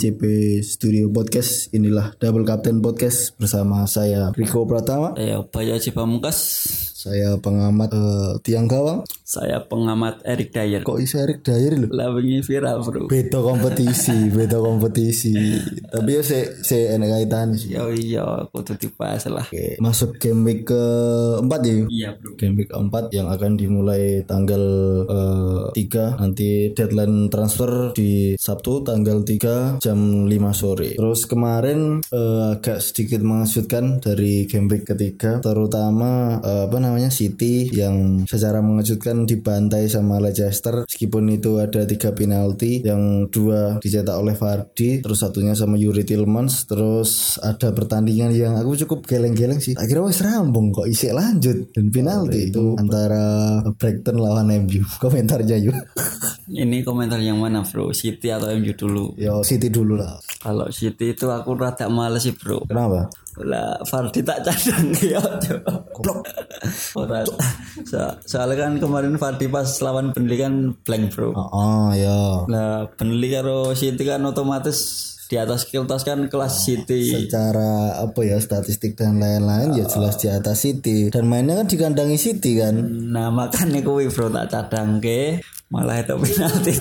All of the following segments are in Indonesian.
DCP Studio Podcast. Inilah Double Captain Podcast bersama saya Riko Pratama, Saya Bayu Haji Pamungkas. saya pengamat eh, tiang gawang. Saya pengamat Eric Dyer. Kok iso Eric Dyer lho? Lah wingi viral, Bro. Beda kompetisi, beda kompetisi. Tapi ya saya saya enak kaitan sih. Yo iya, kudu dibahas lah. Oke, masuk game week keempat ya. Iya, Bro. Game week keempat yang akan dimulai tanggal eh, 3 nanti deadline transfer di Sabtu tanggal 3 jam 5 sore. Terus kemarin eh, agak sedikit mengejutkan dari game week ketiga terutama eh, apa namanya City yang secara mengejutkan dibantai sama Leicester meskipun itu ada tiga penalti yang dua dicetak oleh Vardy terus satunya sama Yuri Tillmans terus ada pertandingan yang aku cukup geleng-geleng sih akhirnya wes rambung kok isi lanjut dan penalti itu antara Brighton lawan MU komentarnya yuk Ini komentar yang mana, Bro? City atau MU dulu? yo City dulu lah Kalau City itu aku rada males sih, Bro. kenapa Lah Fardi tak cadang ya. Goblok. So- soalnya kan kemarin Fardi pas lawan Burnley kan blank, Bro. oh, oh ya Lah Burnley karo City kan otomatis di atas kertas kan kelas City. secara apa ya statistik dan lain-lain ya jelas di atas City. Dan mainnya kan dikandangi City kan? Nah makanya kuwi bro tak cadang ke malah itu penalti.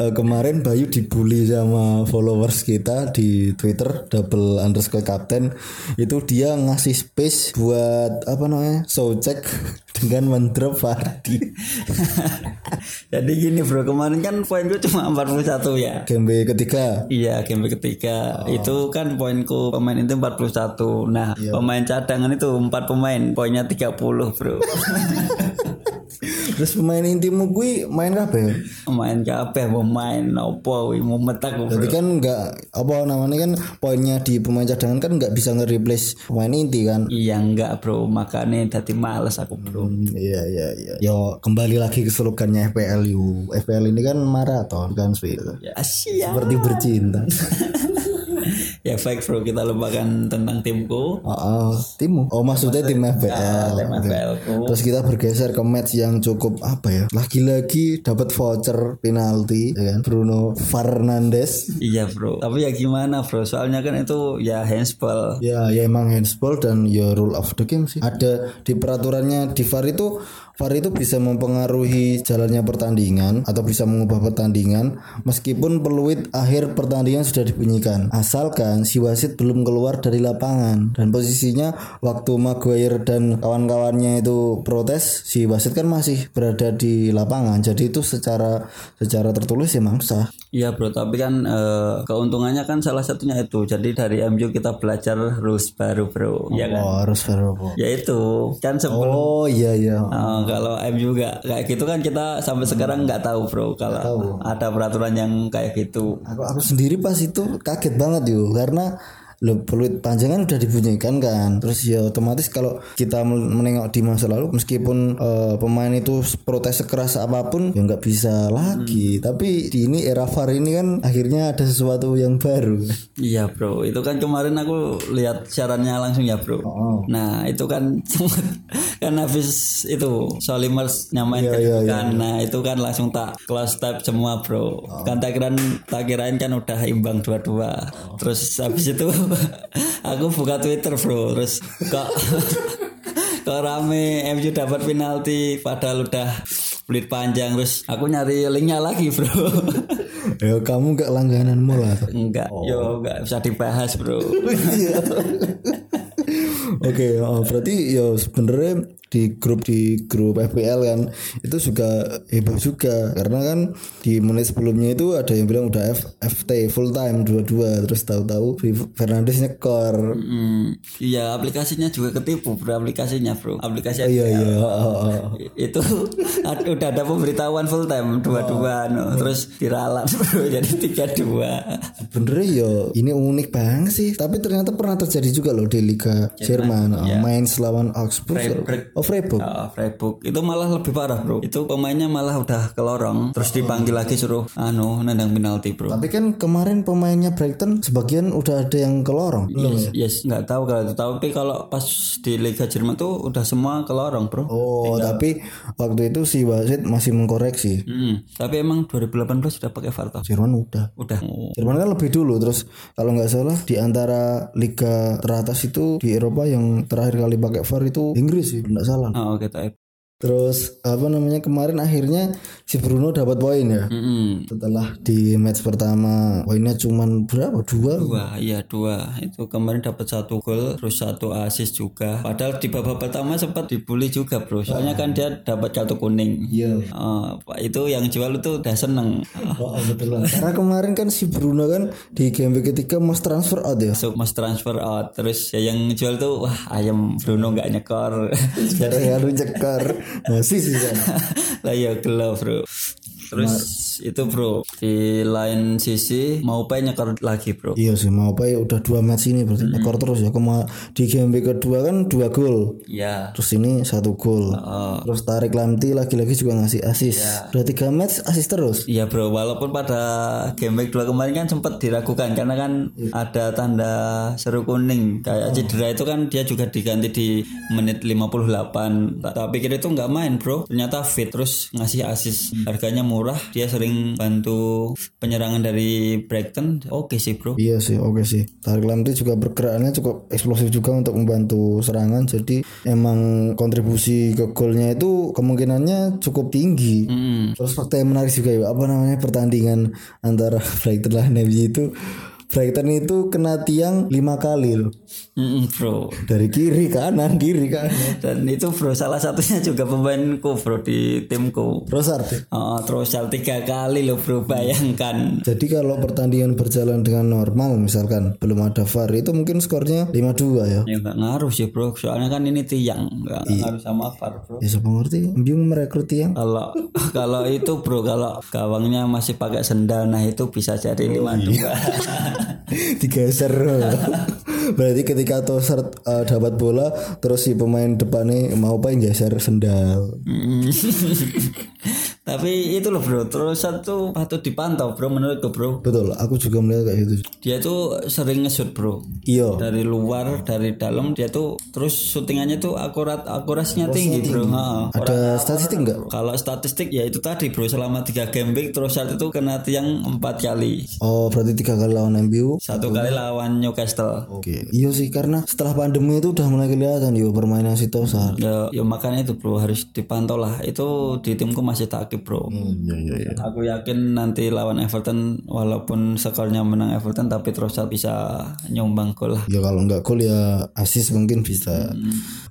Eh, kemarin Bayu dibully sama followers kita di Twitter double underscore captain. Itu dia ngasih space buat apa namanya so check dengan mendrop Fardi Jadi gini bro kemarin kan poinku cuma 41 ya. game ketiga. Iya game ketiga. Itu kan poinku pemain itu 41 Nah pemain cadangan itu 4 pemain poinnya 30 bro terus pemain intimu gue main kabeh Pemain kabeh mau main wi, mau metak Jadi kan nggak apa namanya kan poinnya di pemain cadangan kan nggak bisa nge-replace pemain inti kan Iya enggak bro makanya tadi males aku bro Hmm, Iya iya iya. Yo kembali lagi ke slogannya FPL yuk. FPL ini kan maraton kan sih. Ya siap Seperti bercinta. Ya baik bro kita lupakan tentang timku Oh, oh, timmu. Oh maksudnya tim FPL. Tim FPL Terus kita bergeser ke match yang cukup apa ya? Lagi-lagi dapat voucher penalti ya kan Bruno Fernandes. Iya bro, tapi ya gimana bro? Soalnya kan itu ya handsball. Ya, ya emang handsball dan ya rule of the game sih. Ada di peraturannya di VAR itu VAR itu bisa mempengaruhi jalannya pertandingan atau bisa mengubah pertandingan meskipun peluit akhir pertandingan sudah dibunyikan. Asalkan si wasit belum keluar dari lapangan dan posisinya waktu Maguire dan kawan-kawannya itu protes, si wasit kan masih berada di lapangan. Jadi itu secara secara tertulis emang sah. Iya bro, tapi kan eh, keuntungannya kan salah satunya itu. Jadi dari MU kita belajar rules baru bro. Ya kan? Oh, harus fair apa? Ya itu kan sebelum Oh iya iya. Kalau MU gak kayak gitu kan kita sampai sekarang nggak tahu bro kalau ada peraturan yang kayak gitu. Aku aku sendiri pas itu kaget banget yuk karena lo peluit panjang kan udah dibunyikan kan? Terus ya otomatis kalau kita menengok di masa lalu meskipun eh, pemain itu protes sekeras apa pun ya nggak bisa lagi. Tapi di ini era VAR ini kan akhirnya ada sesuatu yang baru. Iya bro, itu kan kemarin aku lihat siarannya langsung ya bro. Nah itu kan kan habis itu Solimers nyamain ke iya, kan, nah itu kan langsung tak close tab semua bro. Kan tak kirain tak kirain kan udah imbang dua-dua. Terus habis itu aku buka Twitter bro, terus kok kok rame MU dapat penalti padahal udah belit panjang. Terus aku nyari linknya lagi bro. ya kamu nggak langganan atau Enggak, yo enggak bisa dibahas bro. Oke, oh, berarti ya sebenarnya di grup di grup FPL kan itu juga hebat juga karena kan di menit sebelumnya itu ada yang bilang udah F, FT full time dua-dua terus tahu-tahu Fernandes nyekor. Iya aplikasinya juga ketipu bro aplikasinya bro aplikasi Iya iya. oh, oh, oh. itu udah ada pemberitahuan full time dua-dua no. terus diralat bro jadi tiga dua Sebenarnya ya ini unik banget sih tapi ternyata pernah terjadi juga loh di Liga Jerman iya. main lawan Augsburg. Freiburg. Oh Oh Freiburg. Freiburg itu malah lebih parah bro itu pemainnya malah udah ke lorong terus dipanggil lagi suruh anu nendang penalti bro Tapi kan kemarin pemainnya Brighton sebagian udah ada yang ke lorong. Belum ya? yes nggak tahu kalau itu tapi kalau pas di Liga Jerman tuh udah semua ke lorong bro Oh, tapi waktu itu si wasit masih mengkoreksi. Mm, tapi emang 2018 sudah pakai VAR toh? Jerman udah. udah oh. Jerman kan lebih dulu terus kalau nggak salah di antara liga teratas itu di Eropa yang terakhir kali pakai VAR itu Inggris sih, nggak salah. Oh, oke taib. Terus apa namanya kemarin akhirnya si Bruno dapat poin ya. Mm-mm. Setelah di match pertama poinnya cuman berapa? Dua. Dua, iya dua. Itu kemarin dapat satu gol, terus satu assist juga. Padahal di babak pertama sempat dibully juga bro. Soalnya kan dia dapat kartu kuning. Iya. Oh, Pak, itu yang jual itu udah seneng. Oh, betul. Karena kemarin kan si Bruno kan di game week ketiga mas transfer out ya. Masuk mas transfer out. Terus ya yang jual tuh wah ayam Bruno nggak nyekor. Sekarang harus cekar. Masih sih lah ya gelo bro. Terus itu bro di lain sisi mau nyekor lagi bro. Iya sih mau apa ya udah dua match ini berarti ekor terus ya. Kema di game kedua kan dua gol. Ya. Terus ini satu gol. Oh. Terus tarik Lamti lagi-lagi juga ngasih assist. Udah tiga match assist terus. Iya bro, walaupun pada game week 2 kemarin kan sempat diragukan karena kan ada tanda seru kuning kayak cedera itu kan dia juga diganti di menit 58 tak tak pikir itu nggak main bro ternyata fit terus ngasih assist harganya murah dia sering bantu penyerangan dari Brighton oke sih bro Iya sih, oke sih. Tarik Lamti juga bergeraknya cukup eksplosif juga untuk membantu serangan. Jadi emang kontribusi ke golnya itu kemungkinannya cukup tinggi. Mm. Terus fakta yang menarik juga ya, apa namanya pertandingan antara Brighton lawan MU itu Brighton itu kena tiang lima kali loh. Mm-mm, bro Dari kiri kanan, kiri kanan. dan itu bro salah satunya juga pemainku bro di timku Trossard. ya? Oh, terus tiga kali loh bro bayangkan Jadi kalau pertandingan berjalan dengan normal misalkan belum ada VAR itu mungkin skornya 5-2 ya. Ya nggak ngaruh sih bro, soalnya kan ini tiang nggak ngaruh sama VAR bro. Ya siapa ngerti MU merekrut tiang. Kalau kalau itu bro, kalau gawangnya masih pakai sendal, nah itu bisa jadi lima dua. digeser berarti ketika Trossard uh, dapat bola terus si pemain depannya mau yang geser sendal. Tapi itu loh bro, terus satu patut dipantau bro menurutku bro. betul aku juga melihat kayak gitu Dia tuh sering nge-shoot bro. iya Dari luar, dari dalam dia tuh terus syutingannya tuh akurat akurasinya tinggi bro. Ha, ada statistik nggak Kalau statistik ya itu tadi bro, selama tiga game week terus saat itu kena tiang empat kali. oh berarti tiga kali lawan MU Satu kali lawan Newcastle. oke iya sih karena setelah pandemi itu udah mulai kelihatan yo permainan si Trossard Ya, ya makanya itu bro harus dipantau lah. Itu di timku masih takip bro. iya iya iya Aku yakin nanti lawan Everton walaupun skornya menang Everton tapi Trossard bisa nyumbang gol lah. Ya kalau nggak gol ya assist mungkin bisa.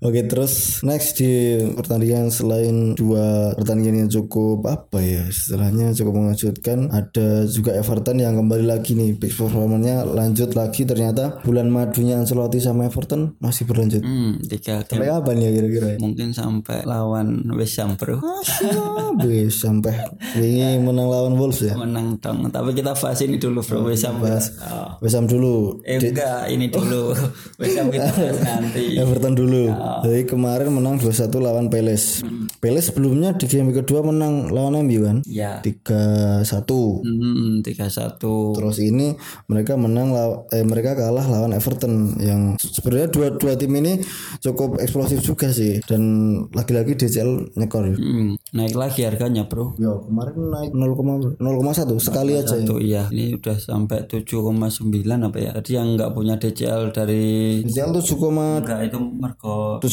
Oke terus next di pertandingan selain dua pertandingan yang cukup apa ya istilahnya cukup mengejutkan ada juga Everton yang kembali lagi nih big performanya lanjut lagi ternyata bulan madunya Ancelotti sama Everton masih berlanjut. Hmm, tiga Sampai kapan ya kira-kira? mungkin sampai lawan West Ham bro. Wih, sampai ini menang lawan Wolves ya. Menang dong. Tapi kita bahas ini dulu bro West Ham. Oh. West Ham dulu. Eh enggak, ini dulu. West Ham kita bahas nanti. Everton dulu. Jadi kemarin menang 2-1 lawan Palace. Palace sebelumnya di game kedua menang lawan MU kan? Ya. 3-1. Hmm, tiga satu. Terus ini mereka menang eh mereka kalah lawan Everton yang sebenarnya dua dua tim ini cukup eksplosif juga sih dan lagi-lagi DCL nyekor. Hmm, naik lagi harganya bro. Ya kemarin naik 0,1 sekali aja. ya. Satu iya, ini udah sampai 7,9 apa ya? Jadi yang nggak punya DCL dari DCL 7,4 enggak itu mergo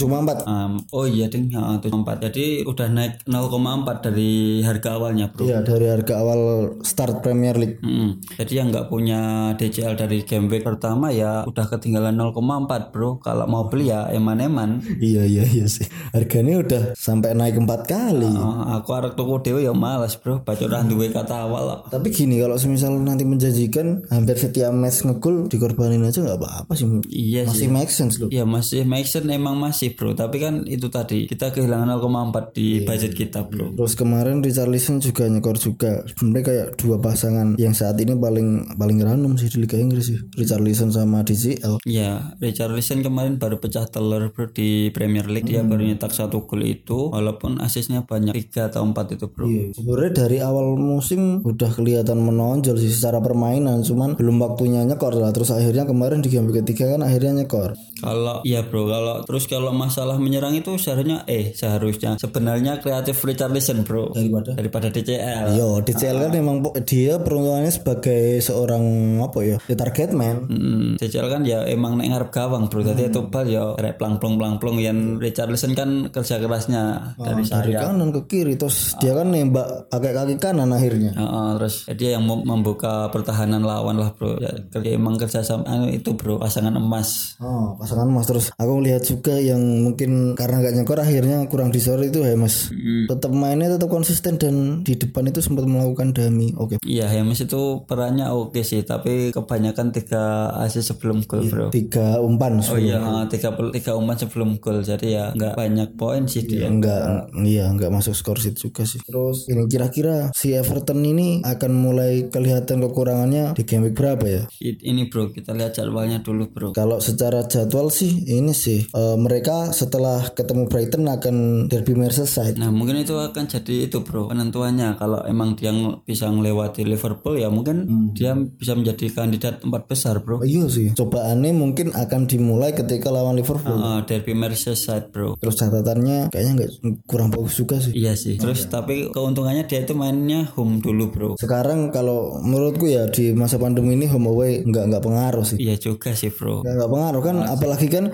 Um, oh iya ding, ya, 74. Jadi udah naik 0,4 dari harga awalnya, Bro. ya dari harga awal start Premier League. Mm. Jadi yang nggak punya DCL dari game week pertama ya udah ketinggalan 0,4, Bro. Kalau mau beli ya eman-eman. Iya iya iya sih. Harganya udah sampai naik empat kali. Oh, aku arek tuku aku dewe ya malas bro baca orang duwe kata awal lah. Tapi gini kalau semisal nanti menjanjikan hampir setiap match ngegol dikorbanin aja nggak apa-apa sih. Iya Masih make sense loh. Ya masih make sense emang masih bro Tapi kan itu tadi Kita kehilangan 0,4 di budget kita bro Terus kemarin Richarlison juga nyekor juga. Sebenarnya kayak dua pasangan yang saat ini paling paling random sih di Liga Inggris sih. Richarlison sama DCL. Ya Richarlison kemarin baru pecah telur bro di Premier League Dia baru nyetak satu gol itu Walaupun asisnya banyak 3 atau 4 itu bro Iya. Sebenarnya dari awal musim udah kelihatan menonjol sih secara permainan, cuman belum waktunya nyekor lah. Terus akhirnya kemarin di game ketiga kan akhirnya nyekor. Kalau iya bro, kalau terus kalau masalah menyerang itu seharusnya eh seharusnya sebenarnya kreatif Richarlison bro Daripada? daripada DCL. Yo, DCL kan memang po- dia peruntungannya sebagai seorang apa ya, ya target man. Hmm, DCL kan ya emang nek ngarep gawang bro. Tadi itu bal ya rek plang plong plang plong yang Richarlison kan kerja kerasnya dari Dari saya. kanan ke kiri terus dia kan nembak pakai kaki kanan akhirnya. Heeh, terus dia yang mem- membuka pertahanan lawan lah bro. Ya, kerja emang kerja sama anu itu bro pasangan emas. Oh, pasangan mas terus aku lihat juga yang mungkin karena gak nyekor akhirnya kurang disor itu ya mas. Tetap mainnya tetap konsisten dan di depan itu sempat melakukan dami. Oke. Iya, Hemes itu perannya oke sih, tapi kebanyakan tiga asis sebelum gol bro. Tiga umpan Oh iya, tiga tiga umpan sebelum gol, jadi ya nggak banyak poin sih dia. Enggak, iya enggak masuk skor sheet juga sih. Terus ini kira-kira si Everton ini akan mulai kelihatan kekurangannya di game week berapa ya? Ini bro, kita lihat jadwalnya dulu bro. Kalau secara jadwal sih ini sih eh, mereka setelah ketemu Brighton akan derby Merseyside. Nah mungkin itu akan jadi itu bro penentuannya. Kalau emang dia bisa melewati Liverpool ya mungkin dia bisa menjadi kandidat empat besar bro. Iya sih. Cobaannya mungkin akan dimulai ketika lawan Liverpool. Ah, derby Merseyside bro. Terus catatannya kayaknya nggak kurang bagus juga sih. Iya sih. Terus tapi keuntungannya dia itu mainnya home dulu bro. Sekarang kalau menurutku ya di masa pandemi ini home away nggak nggak pengaruh sih. Iya juga sih bro. Nggak nggak pengaruh kan, apalagi kan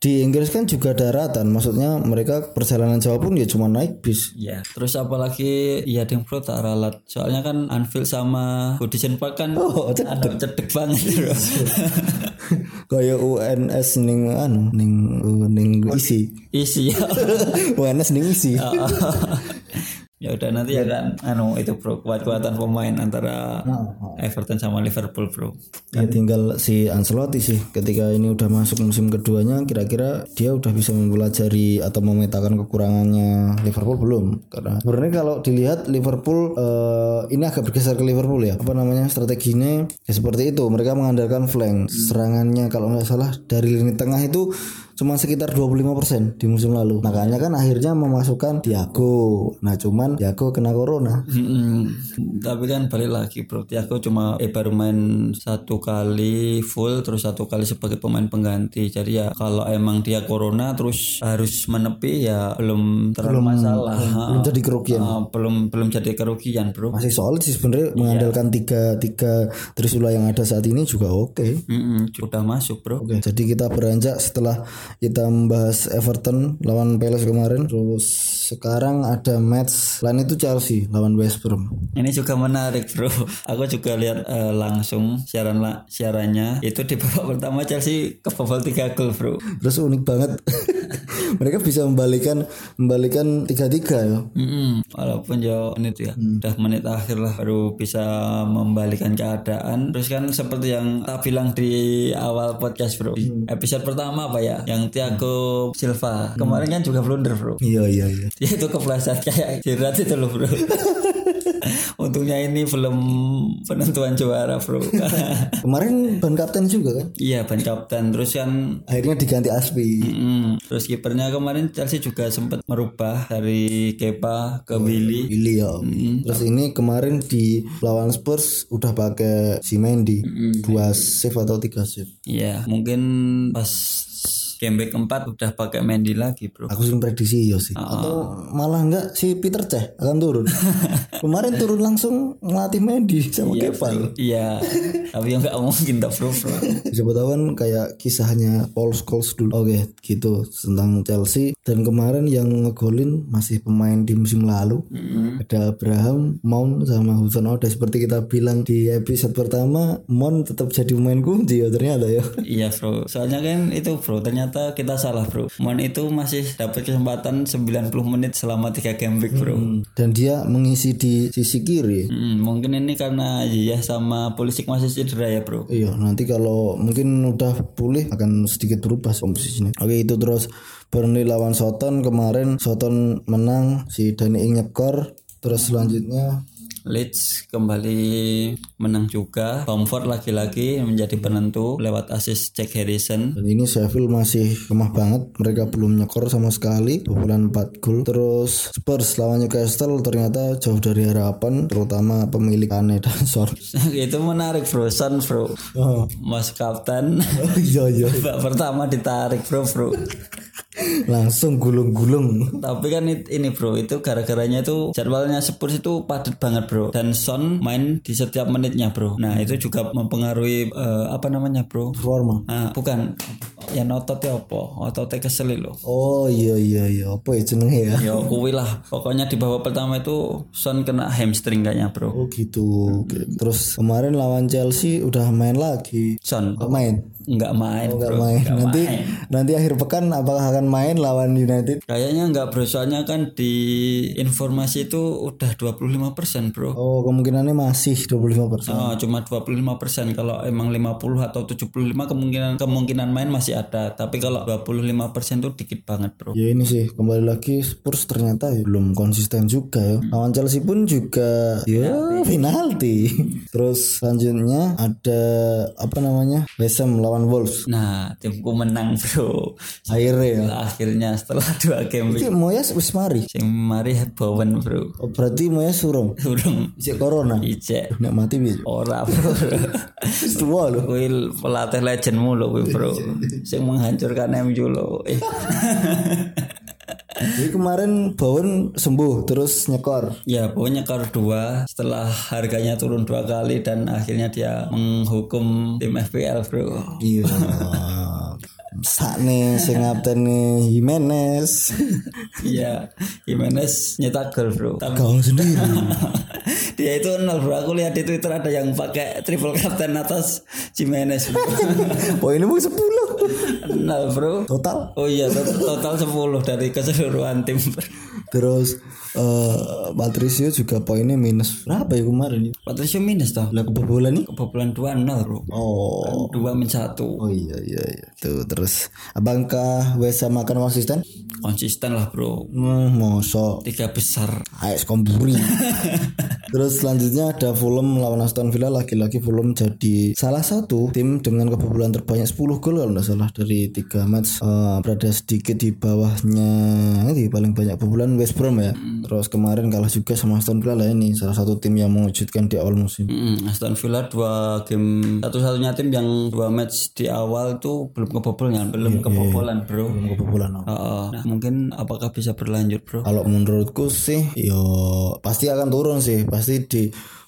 di Inggris kan juga daratan. Maksudnya mereka perjalanan jauh pun ya cuma naik bis. Iya, terus apalagi ya ding bro tak ralat. Soalnya kan Anfield sama Goodison Park kan Oh, cedek. cedek banget bro. Kayak UNS ning anu ning ning isi. Isi ya. UNS ning isi. ya udah nanti ya kan anu itu bro kuat-kuatan pemain antara Everton sama Liverpool bro. Ya tinggal si Ancelotti sih ketika ini udah masuk musim keduanya kira-kira dia udah bisa mempelajari atau memetakan kekurangannya Liverpool belum? Karena sebenarnya kalau dilihat Liverpool eh, ini agak bergeser ke Liverpool ya. Apa namanya strateginya ya seperti itu. Mereka mengandalkan flank. Serangannya kalau nggak salah dari lini tengah itu cuma sekitar 25% di musim lalu makanya kan akhirnya memasukkan Thiago nah cuman Thiago kena corona Mm-mm. Tapi kan balik lagi bro, Tiago cuma eh baru main satu kali full, terus satu kali sebagai pemain pengganti. Jadi ya kalau emang dia corona terus harus menepi ya belum terlalu masalah. belum jadi kerugian Ah, belum belum jadi kerugian bro. masih solid sih sebenarnya mengandalkan tiga tiga Trisula yang ada saat ini juga oke. Mm-mm, udah masuk bro. Oke, jadi kita beranjak setelah kita membahas Everton lawan Palace kemarin. Terus sekarang ada match lain itu Chelsea lawan West Brom. Ini juga menarik bro. Aku juga lihat eh, langsung siaran la- siarannya itu di babak pertama Chelsea kebobol 3 gol bro. Terus unik banget. Mereka bisa membalikan membalikan tiga tiga ya. Mm-mm. Walaupun ya menit ya, udah menit akhir lah baru bisa membalikan keadaan. Terus kan seperti yang tak bilang di awal podcast bro, di episode pertama apa ya, yang Thiago Silva kemarin kan juga blunder bro. Iya iya iya. Dia itu kepleset kayak jerat itu loh bro. Untungnya ini belum penentuan juara bro. Kemarin ban kapten juga kan. Iya ban kapten terus kan Akhirnya diganti Aspi. mm, terus kipernya kemarin Chelsea juga sempat merubah dari Kepa ke Willy. Pilih ya. Terus ini kemarin di lawan Spurs udah pakai si Mendy dua save atau tiga save. Iya, mungkin pas game back keempat udah pakai Mendy lagi, Bro. Aku sih prediksi iya sih. Atau malah enggak si Peter Cech akan turun. Kemarin turun langsung ngelatih Mendy sama Kepa. Iya, tapi yang nggak mungkin tak Bro, Bro. Siapa tahu kan kayak kisahnya Paul Scholes dulu. Oke, gitu tentang Chelsea. Dan kemarin yang ngegolin masih pemain di musim lalu. Ada Abraham, Mount sama Hudson Odoi. Seperti kita bilang di episode pertama, Mount tetap jadi pemain kunci ya ternyata ya. Iya, Bro. Soalnya kan itu, Bro, ternyata ternyata kita salah bro. Mon itu masih dapat kesempatan 90 menit selama 3 game week bro. Hmm. Dan dia mengisi di sisi kiri. mungkin ini karena ya sama Pulisic masih cedera ya bro. Iya, nanti kalau mungkin udah pulih akan sedikit berubah komposisinya. Oke, itu terus Burnley lawan Soton kemarin Soton menang si Dani Ing nyekor terus selanjutnya Leeds kembali menang juga. Bamford lagi-lagi menjadi penentu lewat assist Jack Harrison. Dan ini Sheffield masih lemah banget. Mereka belum nyekor sama sekali. Bulan 4 gol. Terus Spurs lawan Newcastle ternyata jauh dari harapan. Terutama pemilik Kane dan Son. Itu menarik bro. Son bro. Oh. Mas Kapten. Oh, iya iya. Babak pertama ditarik bro bro. Langsung gulung-gulung. Tapi kan ini bro, itu gara-garanya itu jadwalnya Spurs itu padat banget bro. Dan Son main di setiap menitnya bro. Nah itu juga mempengaruhi uh, apa namanya bro? Performa. Nah, bukan yang ototnya apa? Ototnya kesel loh. Oh iya iya iya. Apa ya jenenge ya? Ya kuwi lah. Pokoknya di babak pertama itu Son kena hamstring kayaknya bro. Oh gitu. Oke. Terus kemarin lawan Chelsea udah main lagi. Son Oh, main. nggak main Oh, nggak main. Nanti main. nanti akhir pekan apakah akan main lawan United? Kayaknya nggak bro, soalnya kan di informasi itu udah 25% bro. Oh, kemungkinannya masih 25%. Oh, cuma 25% kalau emang 50 atau 75 kemungkinan kemungkinan main masih ada. Tapi kalau 25% itu dikit banget, Bro. Ya ini sih kembali lagi Spurs ternyata ya belum konsisten juga ya. Lawan Chelsea pun juga ya penalti. Terus selanjutnya ada apa namanya? West Ham lawan Wolves. Nah, timku menang, Bro. Akhirnya ya. Akhirnya setelah dua game Iki Moyes wis mari. sing mari Bowen, Bro. Oh, berarti Moyes surung. Urung Isik corona. ijek Nek mati piye? ora, Bro. Wis tua lho. Kuwi pelatih legendmu lho kuwi, Bro. Sing menghancurkan MU lho. Eh. Jadi kemarin Bowen sembuh terus nyekor. Ya pokoknya kar dua setelah harganya turun dua kali dan akhirnya dia menghukum tim FPL bro. Iya. Sakne sing ngaptene Jimenez. Iya Jimenez nyetak gol bro. Gawang sendiri. dia itu nol bro. Aku lihat di Twitter ada yang pakai triple captain atas Jimenez. Oh ini mau 10 nol bro. total. Oh iya tot- total 10 dari keseluruhan tim. Terus eh Patricio juga poinnya minus berapa ya kemarin? Patricio minus toh. Lah kebobolan nih? Kebobolan 2-0 bro. Oh. 2 min 1. Oh iya iya iya. Tuh terus apakah West Ham akan konsisten? Konsisten lah bro. Hmm, mosok Tiga besar. AS Komburi. Terus selanjutnya ada Fulham lawan Aston Villa lagi-lagi Fulham jadi salah satu tim dengan kebobolan terbanyak 10 gol kalau nggak salah dari tiga match Eh, berada sedikit di bawahnya di paling banyak kebobolan West Brom ya. Terus kemarin kalah juga sama Aston Villa lah ini salah satu tim yang mengejutkan di awal musim. Mm, Aston Villa dua game satu-satunya tim yang dua match di awal itu belum kebobolan belum kebobolan bro. Belum kebobolan. apa. Oh, nah mungkin apakah bisa berlanjut bro? Kalau menurutku sih, yo pasti akan turun sih. Pasti di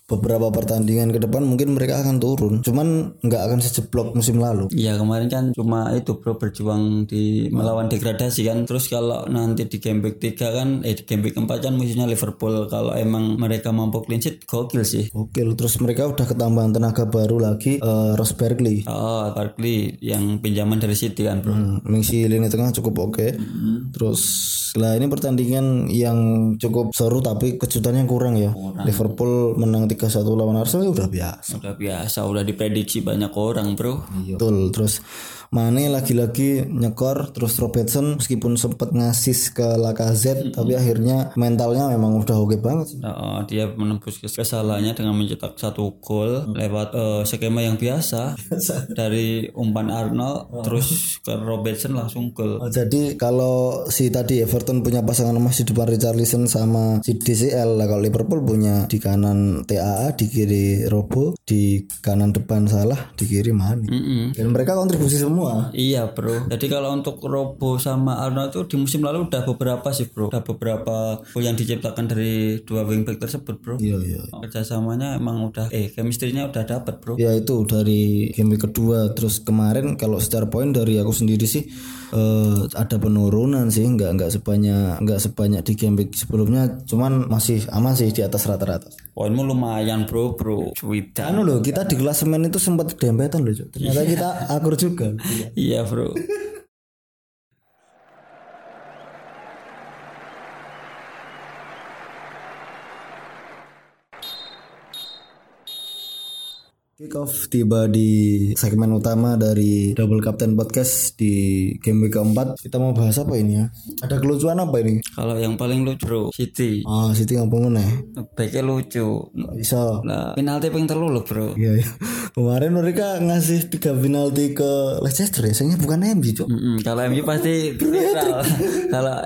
beberapa pertandingan ke depan mungkin mereka akan turun. Cuman nggak akan sejeblok musim lalu. Iya kemarin kan cuma itu bro berjuang di melawan degradasi kan terus kalau nanti di game week 3 kan eh di game week 4 kan musuhnya Liverpool kalau emang mereka mampu clean sheet gokil sih Oke, terus mereka udah ketambahan tenaga baru lagi, eh, Ross Barkley. Oh Barkley yang pinjaman dari City kan bro Hmm, mengisi lini tengah cukup oke. Terus lah ini pertandingan yang cukup seru tapi kejutannya kurang ya. Liverpool menang 3-1 lawan Arsenal ya udah biasa. udah biasa udah diprediksi banyak orang bro Betul. Terus Mane lagi-lagi nyekor terus Robertson meskipun sempat ngasis ke Lacazette tapi akhirnya mentalnya memang udah oke banget. sih. Nah, dia menembus kes- kesalahannya dengan mencetak satu gol lewat eh, skema yang biasa dari umpan Arnold terus ke Robertson langsung gol. Oh, Jadi kalau si tadi Everton punya pasangan emas di depan Richarlison sama si DCL lah kalau Liverpool punya di kanan TAA di kiri Robo di kanan depan salah di kiri Mane. Mm-mm. Dan mereka kontribusi semua. Iya bro. Jadi kalau untuk Robo sama Arnold tuh di musim lalu udah beberapa sih bro. Udah beberapa yang diciptakan dari dua wingback tersebut bro. Iya iya. Kerjasamanya emang udah eh chemistry-nya udah dapet bro. Ya itu dari game kedua terus kemarin kalau secara poin dari aku sendiri sih eh, ada penurunan sih nggak nggak sebanyak nggak sebanyak di game sebelumnya cuman masih aman sih di atas rata-rata. Poinmu lumayan bro bro. Cuitan. Anu loh kita di klasemen itu sempat dempetan loh ternyata kita akur juga. Iya bro. Kick off tiba di segmen utama dari Double Captain Podcast di game week keempat. Kita mau bahas apa ini ya? Ada kelucuan apa ini? Kalau yang paling lucu bro, City. Ah, Siti ngapa meneh? Baiknya lucu. Bisa. Nah, penalti ping telu loh bro. Iya, iya. Kemarin mereka ngasih tiga penalti ke Leicester ya, sayangnya bukan MU, Cuk. Mm-mm, kalau MU pasti viral. kalau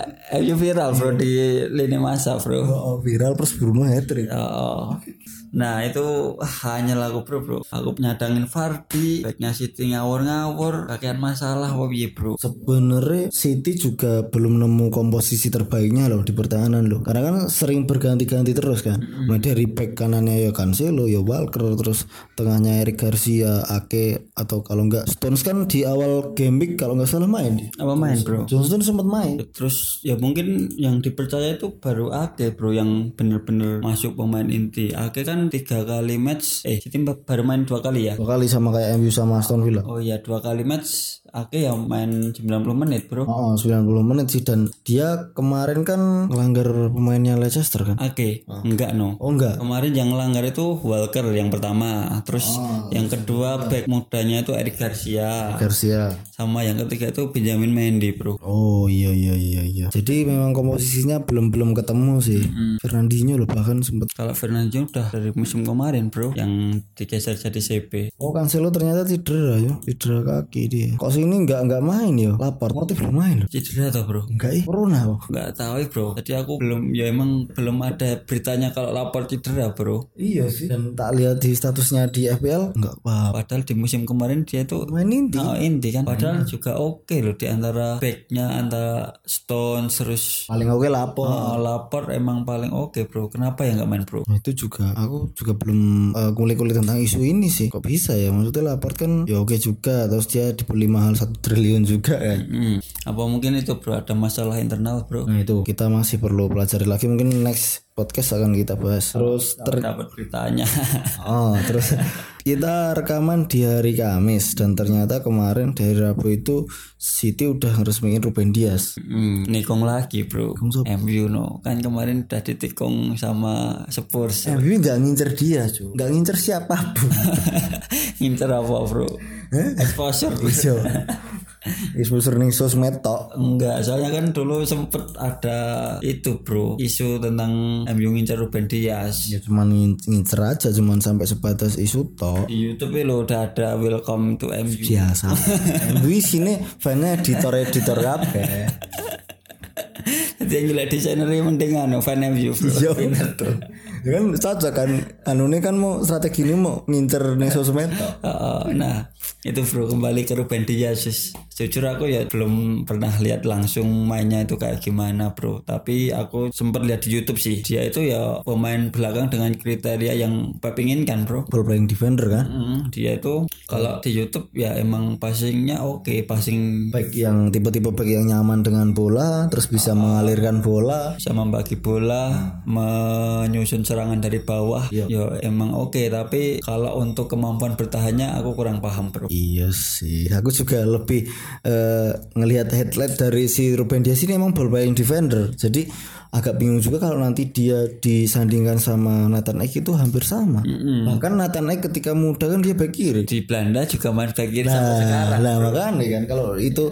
MU viral bro di lini masa bro. Oh, viral terus Bruno hat-trick. Oh. Nah itu hanya lagu bro bro. Aku nyadangin Fardi, baiknya City ngawur-ngawur, kakean masalah piye bro. Sebenarnya City juga belum nemu komposisi terbaiknya loh di pertahanan loh. Karena kan sering berganti-ganti terus kan. Mulai dari back kanannya ya Cancelo, ya Walker, terus tengahnya Eric Garcia, Ake atau kalau enggak Stones kan di awal game week kalau nggak salah main. Apa main bro? Johnston sempat main. Terus ya mungkin yang dipercaya itu baru Ake bro yang bener-bener masuk pemain inti. Ake kan tiga kali match, eh City baru main dua kali ya. Dua kali sama kayak MU sama Aston Villa. Oh iya dua kali match Ake yang main 90 menit bro. Oh, 90 menit sih dan dia kemarin kan melanggar pemainnya Leicester kan. Ake enggak no. Oh enggak. Kemarin yang langgar itu Walker yang pertama, terus yang kedua back mudanya itu Eric Garcia, Garcia. sama yang ketiga itu Benjamin Mendy bro. Oh iya iya iya iya. Jadi memang komposisinya belum belum ketemu sih. Fernandinho loh bahkan sempat. Kalau Fernandinho udah dari musim kemarin bro, yang digeser jadi CP. Oh Cancelo ternyata cedera ya, cedera kaki dia. Kok sini nggak nggak main ya? Lapor. Motif belum main loh. Cedera tuh bro. Enggak ih, corona kok. Nggak tahu bro. Tadi aku belum ya emang belum ada beritanya kalau lapor cedera bro. Iya sih. Dan tak lihat di statusnya di FPL nggak apa. Padahal di musim kemarin dia itu Main inti. Oh, inti kan padahal juga oke loh di antara backnya antara Stones terus Paling oke lapor. oh, lapor emang paling oke bro kenapa ya nggak main bro Nah, itu juga aku juga belum uh, kulik-kulik tentang isu ini sih kok bisa ya maksudnya lapor kan ya oke juga terus dia dibeli mahal satu triliun juga kan Hmm, apa mungkin itu bro? Ada masalah internal bro? Nah itu kita masih perlu pelajari lagi. Mungkin next podcast akan kita bahas. Terus ter dapat beritanya. Oh terus kita rekaman di hari Kamis dan ternyata kemarin dari Rabu itu City udah ngeresmiin Ruben Dias. Hmm, nikung lagi bro. MU no kan kemarin udah ditikung sama Spurs. Bibi nggak ngincer dia cu nggak ngincer siapa pun ngincer apa bro? Exposure. Iya. Exposure ning sosmed tok. Enggak, soalnya kan dulu sempet ada itu bro. Isu tentang MU ngincer Ruben Dias. Ya cuman ngin- ngincer aja cuman sampai sebatas isu tok. Di Youtube lo udah ada welcome to MU Biasa. Gue sini fannya editor-editor kabeh. Jadi yang jelek desainer mending anu fan MU Iya bener tuh. Ya kan cocok kan anu ini kan mau strategi ini mau ngincer ning sosmed nah itu bro kembali ke Ruben Dias. Jujur aku ya belum pernah lihat langsung mainnya itu kayak gimana bro. Tapi aku sempat lihat di YouTube sih. Dia itu ya pemain belakang dengan kriteria yang Pep inginkan bro. Ball playing defender kan. Hmm, dia itu kalau di YouTube ya emang passingnya oke passing Baik yang tipe-tipe back yang nyaman dengan bola terus bisa mengalirkan bola. bisa membagi bola, menyusun serangan dari bawah, ya emang oke. Tapi kalau untuk kemampuan bertahannya aku kurang paham bro. Iya sih, aku juga lebih eh, ngelihat headlight dari si Ruben Dias ini emang ball playing defender. Jadi agak bingung juga kalau nanti dia disandingkan sama Nathan Ake itu hampir sama. Bahkan Nathan Ake ketika muda kan dia back kiri. Di Belanda juga main back kiri sampai sekarang. Nah, makanya kan kalau itu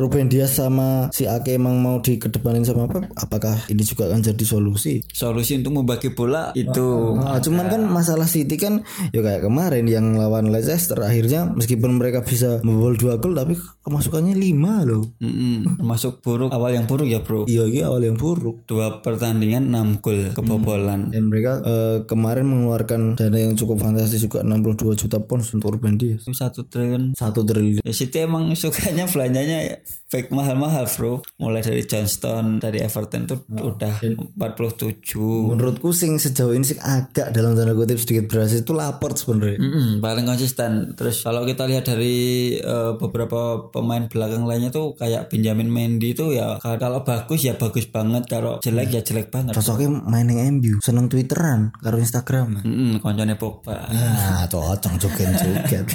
Ruben Dias sama si Ake emang mau dikedepanin sama Pep, apakah ini juga akan jadi solusi? Solusi untuk membagi bola itu Nah, cuman kan masalah City kan ya kayak kemarin yang lawan Leicester akhirnya meskipun mereka bisa membobol dua gol tapi kemasukannya lima loh. mm-mm, termasuk buruk awal yang buruk ya bro. Iya, iya awal yang buruk. Dua pertandingan 6 gol kebobolan. Dan mereka eh, kemarin mengeluarkan dana yang cukup fantastis juga 62 juta pounds untuk Ruben Dias. Satu triliun. Satu triliun. Ya City emang sukanya belanjanya fake mahal-mahal bro. Mulai dari Johnston dari Everton tuh udah 47. Menurutku sing sejauh ini sih agak dalam tanda kutip sedikit berhasil itu lapor sebenarnya. Mm-mm, paling konsisten. Terus kalau kita lihat dari eh, beberapa pemain belakang lainnya tuh kayak Benjamin Mendy tuh ya ka- kalau bagus ya bagus banget. Kalau jelek ya jelek banget. cocoknya main yang MU seneng twitteran karo Instagram Hmm, koncone Pogba. Nah, cocok joget-joget.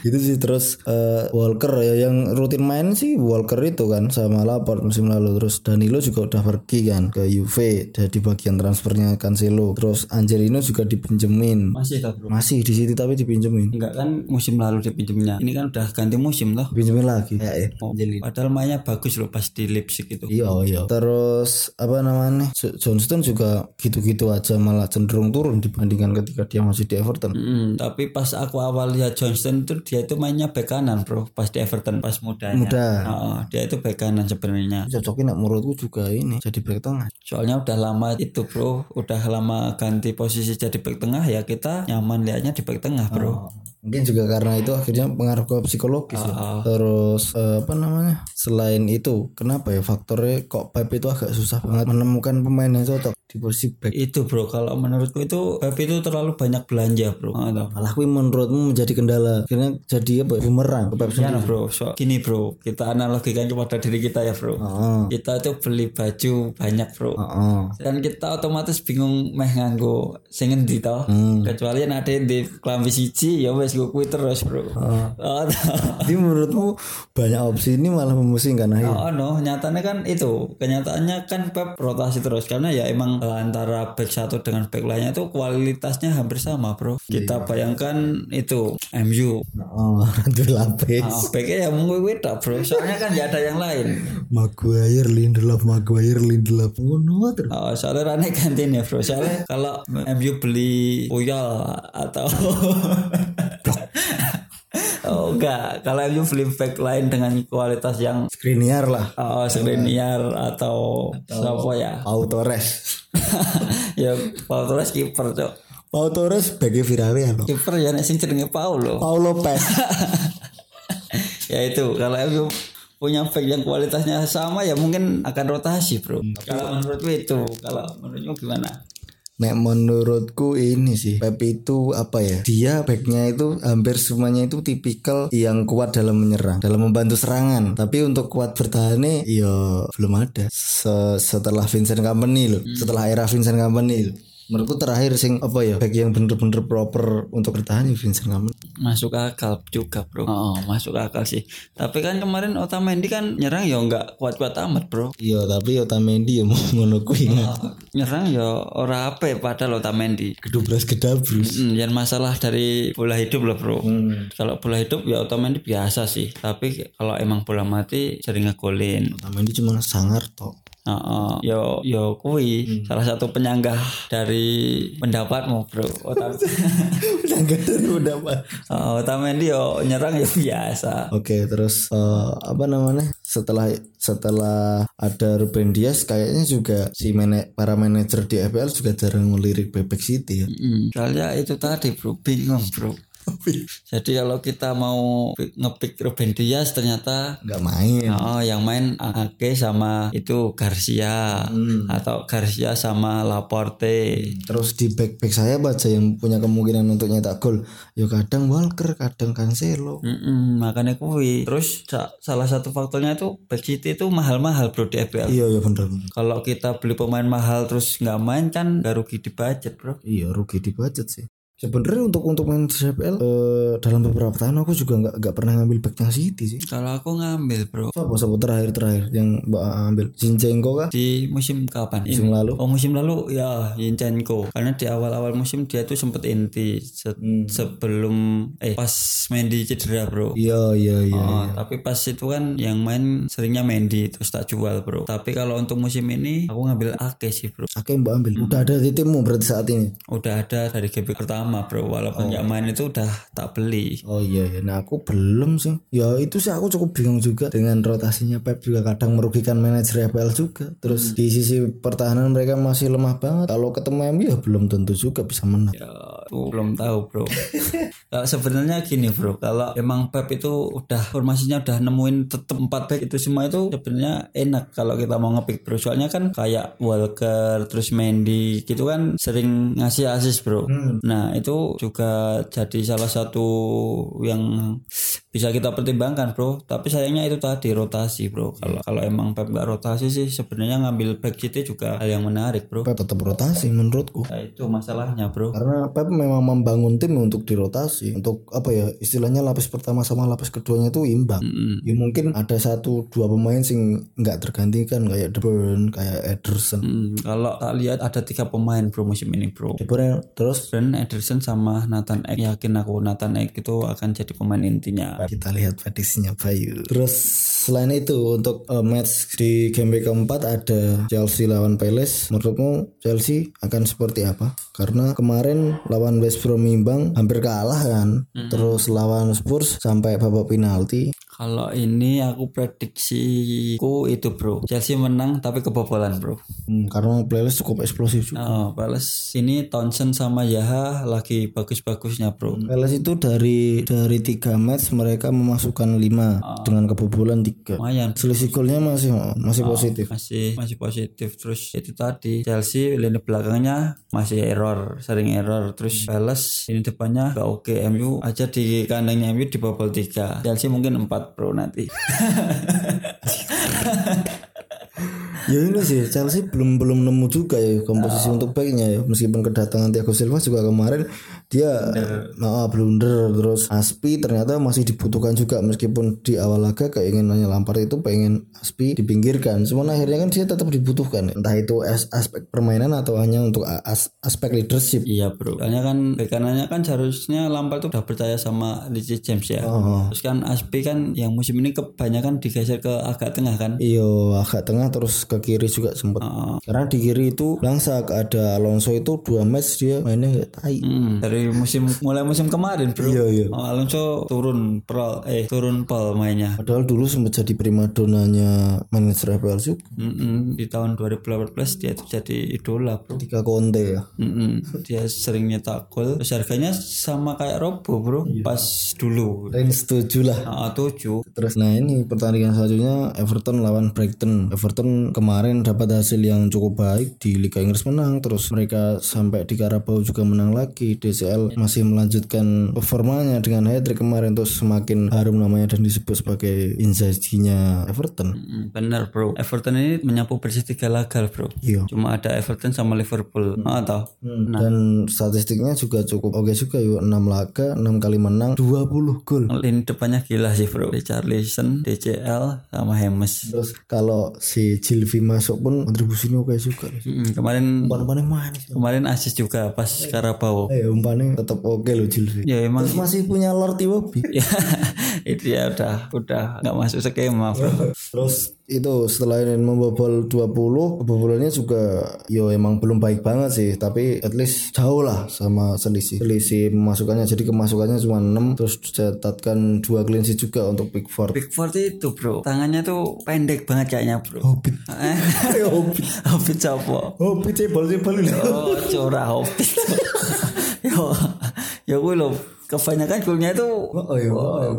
gitu sih terus eh, Walker ya yang rutin main sih Walker itu kan sama Laporte musim lalu terus Danilo juga udah pergi kan ke Juve jadi bagian transfernya Cancelo terus Angelino juga dipinjemin Masih tak bro? masih di situ tapi dipinjemin Enggak kan musim lalu dipinjemnya. Ini kan udah ganti musim loh. dipinjemin lagi ya, ya. Oh, Padahal mainnya bagus loh pas di Leipzig itu. Iya iya. Terus apa namanya? Jo- Johnston juga gitu-gitu aja malah cenderung turun dibandingkan ketika dia masih di Everton. Hmm, tapi pas aku awal lihat Johnston itu dia itu mainnya bek kanan bro pas di Everton pas mudanya. Muda. Heeh, dia itu bek kanan sebenarnya. Cocoknya nak menurutku juga ini jadi back tengah. Soalnya udah lama itu bro, udah lama ganti posisi jadi bek tengah ya kita nyaman liatnya di bek tengah bro. Mungkin juga karena itu akhirnya pengaruh ke psikologis ya. Terus eh, apa namanya? Selain itu, kenapa ya faktornya kok Pep itu agak susah banget menemukan pemain yang cocok di back. Itu bro, kalau menurutku itu Pep itu terlalu banyak belanja bro. Toh. Malah kui menurutmu menjadi kendala. Akhirnya jadi apa? ya, Bumerang ke Pep Ya bro, so, gini bro, kita analogikan kepada diri kita ya bro. Heeh. Kita tuh beli baju banyak bro. Heeh. Dan kita otomatis bingung meh nganggo sing endi to. Kecuali nek ada di klambi siji ya wis gue terus, Bro. Oh, Jadi menurutmu banyak opsi ini malah memusingkan akhirnya. Oh no, nyatanya kan itu kenyataannya kan Pep rotasi terus karena ya emang eh, antara back satu dengan back lainnya itu kualitasnya hampir sama bro. Kita bayangkan itu MU, Oh, lapis. ah, backnya ya mungkin beda bro. Soalnya kan ya ada yang lain. Maguire, Lindelof, Maguire, Lindelof. Oh, no, terus. Oh, soalnya Rane gantiin ya bro. Soalnya kalau MU beli Puyol atau Oh enggak, kalau MU beli back lain dengan kualitas yang Skriniar lah. oh, Skriniar atau siapa ya? Pau Torres. ya Paul Torres kiper cok. Pau Torres sebagai Villarreal loh. Kiper ya nek sing jenenge Paulo. Pau Lopez. ya itu kalau MU punya back yang kualitasnya sama ya mungkin akan rotasi, Bro. Kalau menurutku itu, kalau menurutmu gimana? Nek menurutku ini sih Pep itu apa ya? Dia backnya itu hampir semuanya itu tipikal yang kuat dalam menyerang Dalam membantu serangan. Tapi untuk kuat bertahannya ya belum ada. Se- Setelah Vincent Kompany loh Setelah era Vincent Kompany loh Menurutku terakhir sing apa ya back yang bener-bener proper untuk bertahan ya Vincent Kompany Masuk akal juga, Bro. Oh, masuk akal sih. Tapi kan kemarin Otamendi kan nyerang ya nggak kuat-kuat amat, Bro. Iya tapi Otamendi ya mau ngono kuwi Nyerang ya ora apa padahal Otamendi. Gedubras gedabrus Hmm, yang masalah dari bola hidup loh bro. Kalau bola hidup ya otomatis biasa sih. Tapi kalau emang bola mati sering ngegolin. Otamendi cuma sangar tok Heeh. yo yo kui salah satu penyanggah dari pendapatmu bro. Otamendi, Enggak dari udah pak Otamendi yo nyerang ya biasa. Oke, terus eh, apa namanya? Setelah setelah ada Ruben Dias, kayaknya juga si mana- para manajer di FPL juga jarang melirik Bebek City ya. Hmm, soalnya itu tadi bro bingung bro. Jadi kalau kita mau ngepick Ruben Dias ternyata Nggak main. Oh, yang main Ake sama itu Garcia atau Garcia sama Laporte. Terus di back back saya baca yang punya kemungkinan untuk nyetak gol. Ya kadang Walker, kadang Cancelo. Mm-mm, makanya kuwi. Terus sa- salah satu faktornya itu back City itu mahal-mahal bro di FPL. Iya, iya bener. Kalau kita beli pemain mahal terus nggak main kan nggak rugi di budget bro. Iya, rugi di budget sih. Sebenarnya untuk untuk main FPL eh, dalam beberapa tahun aku juga nggak nggak pernah ngambil backnya City sih. Kalau aku ngambil bro Siapa siapa terakhir terakhir yang mbak ambil Zinchenko kah? di musim kapan? Musim Ini. lalu. Oh musim lalu ya Yinchenko. Karena di awal-awal musim dia tuh sempet inti se- sebelum eh pas Mendy cedera bro. Iya iya iya. Oh, tapi pas itu kan yang main seringnya Mendy terus tak jual bro. Tapi kalau untuk musim ini aku ngambil Ake sih bro. Ake mbak ambil. Udah ada di timmu berarti saat ini. Udah ada dari GB pertama bro. Walaupun nggak main itu udah tak beli. Oh iya ya, nah aku belum sih. Ya itu sih aku cukup bingung juga dengan rotasinya Pep juga kadang merugikan manajer FPL juga. Terus di sisi pertahanan mereka masih lemah banget. Kalau ketemu MU ya belum tentu juga bisa menang. Ya, aku belum tahu bro. Sebenarnya gini bro. Kalau emang Pep itu udah formasinya udah nemuin tetep 4 back itu semua itu sebenarnya enak kalau kita mau ngepick bro. Soalnya kan kayak Walker terus Mendy gitu kan sering ngasih assist bro. Nah itu juga jadi salah satu yang bisa kita pertimbangkan bro. Tapi sayangnya itu tadi rotasi bro. Kalau kalau emang Pep nggak rotasi sih sebenarnya ngambil back City juga hal yang menarik bro. Pep tetap rotasi menurutku. Nah, itu masalahnya bro. Karena Pep memang membangun tim untuk dirotasi untuk apa ya istilahnya lapis pertama sama lapis keduanya itu imbang. Ya mungkin ada satu dua pemain sing nggak tergantikan kayak De Bruyne kayak Ederson. Hmm, kalau tak lihat ada tiga pemain bro musim ini bro. De Bruyne terus? Dan Ederson sama Nathan Ek. Yakin aku Nathan Ek itu akan jadi pemain intinya. Kita lihat prediksinya Bayu. Terus selain itu untuk uh, match di game week keempat ada Chelsea lawan Palace. Menurutmu Chelsea akan seperti apa? Karena kemarin lawan West Brom imbang hampir kalah kan. Terus lawan Spurs sampai babak penalti Kalau ini aku prediksiku itu bro. Chelsea menang tapi kebobolan bro. Hmm, karena Palace cukup eksplosif juga. Oh, Palace ini Townsend sama Yaha lagi bagus-bagusnya bro. Palace itu dari dari tiga match mereka memasukkan lima dengan kebobolan tiga. Lumayan. Selisih golnya masih masih positif. masih masih positif. Terus itu tadi Chelsea lini belakangnya masih error sering error. Terus Palace ini depannya gak oke MU aja di kandangnya MU di bobol 3 Chelsea mungkin 4 bro nanti. Ya ini sih Chelsea belum belum nemu juga ya komposisi untuk backnya ya. Meskipun kedatangan Thiago Silva juga kemarin dia nah, blunder. Terus Aspi ternyata masih dibutuhkan juga. Meskipun di awal laga keinginannya Lampard itu pengen Aspi dipinggirkan. Cuman akhirnya kan dia tetap dibutuhkan. Entah itu as- aspek permainan atau hanya untuk as- aspek leadership. Iya bro. Soalnya kan kanannya kan seharusnya Lampard tuh udah percaya sama Reece James ya. Oh. terus kan Aspi kan yang musim ini kebanyakan digeser ke agak tengah kan? Iyo agak tengah terus ke kiri juga sempat Oh. karena di kiri itu langsak ada Alonso itu dua match dia mainnya kayak tai. Hmm, dari musim mulai musim kemarin bro Iya, iya. Oh, Alonso turun Pearl eh turun Paul mainnya Padahal dulu sempat jadi primadonanya manajer FPL juga. Mm-mm, di tahun 2018 dia itu jadi idola bro Tiga Conte ya. Mm-mm, dia sering nyetak gol terus harganya sama kayak Robo bro pas dulu Range setuju lah. ah, tujuh Terus nah ini pertandingan selanjutnya Everton lawan Brighton. Everton kemarin dapat hasil yang cukup baik di Liga Inggris menang. Terus mereka sampai di Carabao juga menang lagi. DCL masih melanjutkan performanya dengan hat-trick kemarin terus semakin harum namanya dan disebut sebagai Inzaghi-nya Everton. Bener bro. Everton ini menyapu bersih tiga laga bro. Iya. cuma ada Everton sama Liverpool. Ah tau Dan statistiknya juga cukup oke juga yuk. 6 laga 6 kali menang 20 gol. lini depannya gila sih bro. Richarlison DCL sama Hemes Terus kalau si Jilvi masuk pun kontribusinya oke juga. Mm, kemarin Umpan-umpannya manis. kemarin asis juga pas Carabao. Eh umpannya tetap oke loh Jilvi. ya emang Terus masih punya Lord Iwobi. ya itu ya udah udah nggak masuk skema bro. Terus itu setelah ini membobol 20 kebobolannya juga yo emang belum baik banget sih. Tapi at least jauh lah sama selisih. Selisih pemasukannya. Jadi kemasukannya cuma 6 terus dicatatkan dua clean sheet juga untuk Pickford Pickford itu bro. Tangannya tuh pendek banget kayaknya bro. Hobbit. Hobbit. Hobbit siapa? Hobbit cebol cebol oh curah Hobbit yo ya gue lo kebanyakan golnya itu oh iya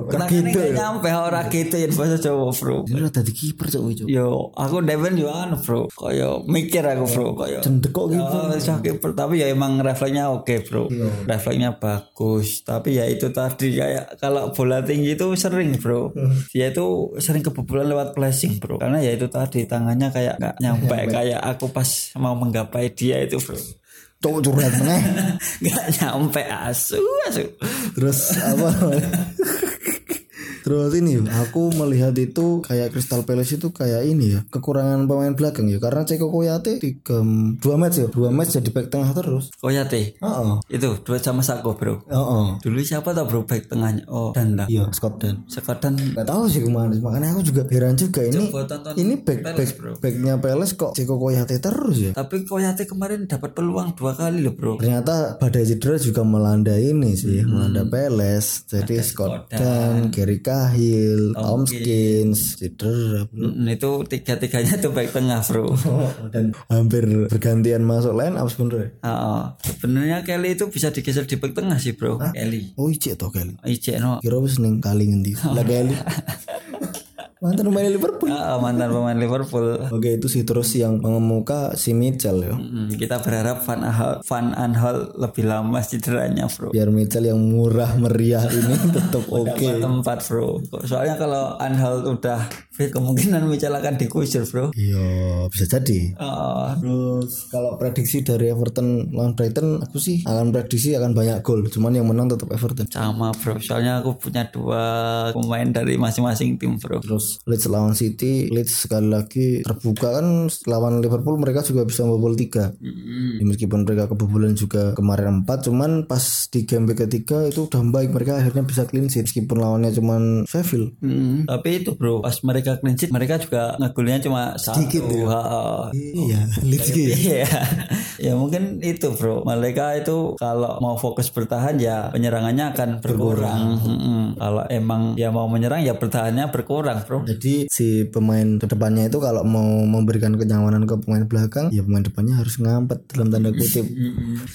Kenapa gitu nggak nyampe orang gitu ya bahasa Jawa bro. Ini udah tadi kiper cok itu Yo, aku Devin yo anu bro, koyo mikir aku bro, koyo cendek kok gitu. Oh, bisa kiper tapi ya emang refleksnya oke bro, refleksnya bagus. Tapi ya itu tadi kayak kalau bola tinggi itu sering bro, dia itu sering kebobolan lewat flashing bro. Karena ya itu tadi tangannya kayak nggak nyampe, kayak aku pas mau menggapai dia itu bro, cowok curhat meneh nggak nyampe asu asu. terus apa? Terus ini aku melihat itu kayak Crystal Palace itu kayak ini ya kekurangan pemain belakang ya karena Ceko Koyate tiga dua match ya dua match jadi back tengah terus. Koyate, Oh, itu dua sama Sako bro. oh, oh. Dulu siapa tau bro back tengahnya? Oh, Danda. Iya Scott Dan. Sekarang Gak tahu sih ke mana makanya aku juga heran juga ini ini back back backnya Palace kok Ceko Koyate terus ya. Tapi Koyate kemarin dapat peluang dua kali loh bro. Ternyata badai cedera juga melanda ini sih melanda Palace jadi Scott Dan, Gary Cahill, Tomkins, Cedera, Mm, itu tiga-tiganya tuh back tengah bro dan hampir bergantian masuk line up sebenarnya. Heeh. sebenarnya Kelly itu bisa digeser di back tengah sih bro Kelly Oh icek toh kali. Ije no Kira wis ning kali ngendi? Lah kali. Mantan pemain Liverpool. Ah, mantan pemain Liverpool Oke itu sih terus yang mengemuka si Mitchell ya. Mm, kita berharap Van Aanholt, Van Aanholt lebih lama cederanya bro Biar Mitchell yang murah meriah ini tetap oke. tempat bro soalnya kalau Anhalt udah fit kemungkinan Mitchell akan dikusir bro Iya bisa jadi. Ah, Terus kalau prediksi dari Everton lawan Brighton aku sih akan prediksi akan banyak gol. Cuman yang menang tetap Everton. sama bro soalnya aku punya dua pemain dari masing-masing tim bro Terus Leeds lawan City, Leeds sekali lagi terbuka kan lawan Liverpool mereka juga bisa membobol tiga. Ya, Meskipun mereka kebobolan juga kemarin empat, cuman pas di game ketiga itu udah baik mereka akhirnya bisa clean sheet meskipun lawannya cuman Sheffield. Mm, tapi itu bro pas mereka clean sheet mereka juga ngegolnya cuma satu Ha, Iya, Leeds gitu ya. Iya, ya mungkin itu bro. Mereka itu kalau mau fokus bertahan ya penyerangannya akan berkurang. Mm-mm. Kalau emang ya mau menyerang ya bertahannya berkurang bro. Jadi si pemain depannya itu kalau mau memberikan kenyamanan ke pemain belakang, ya pemain depannya harus ngampet dalam tanda kutip.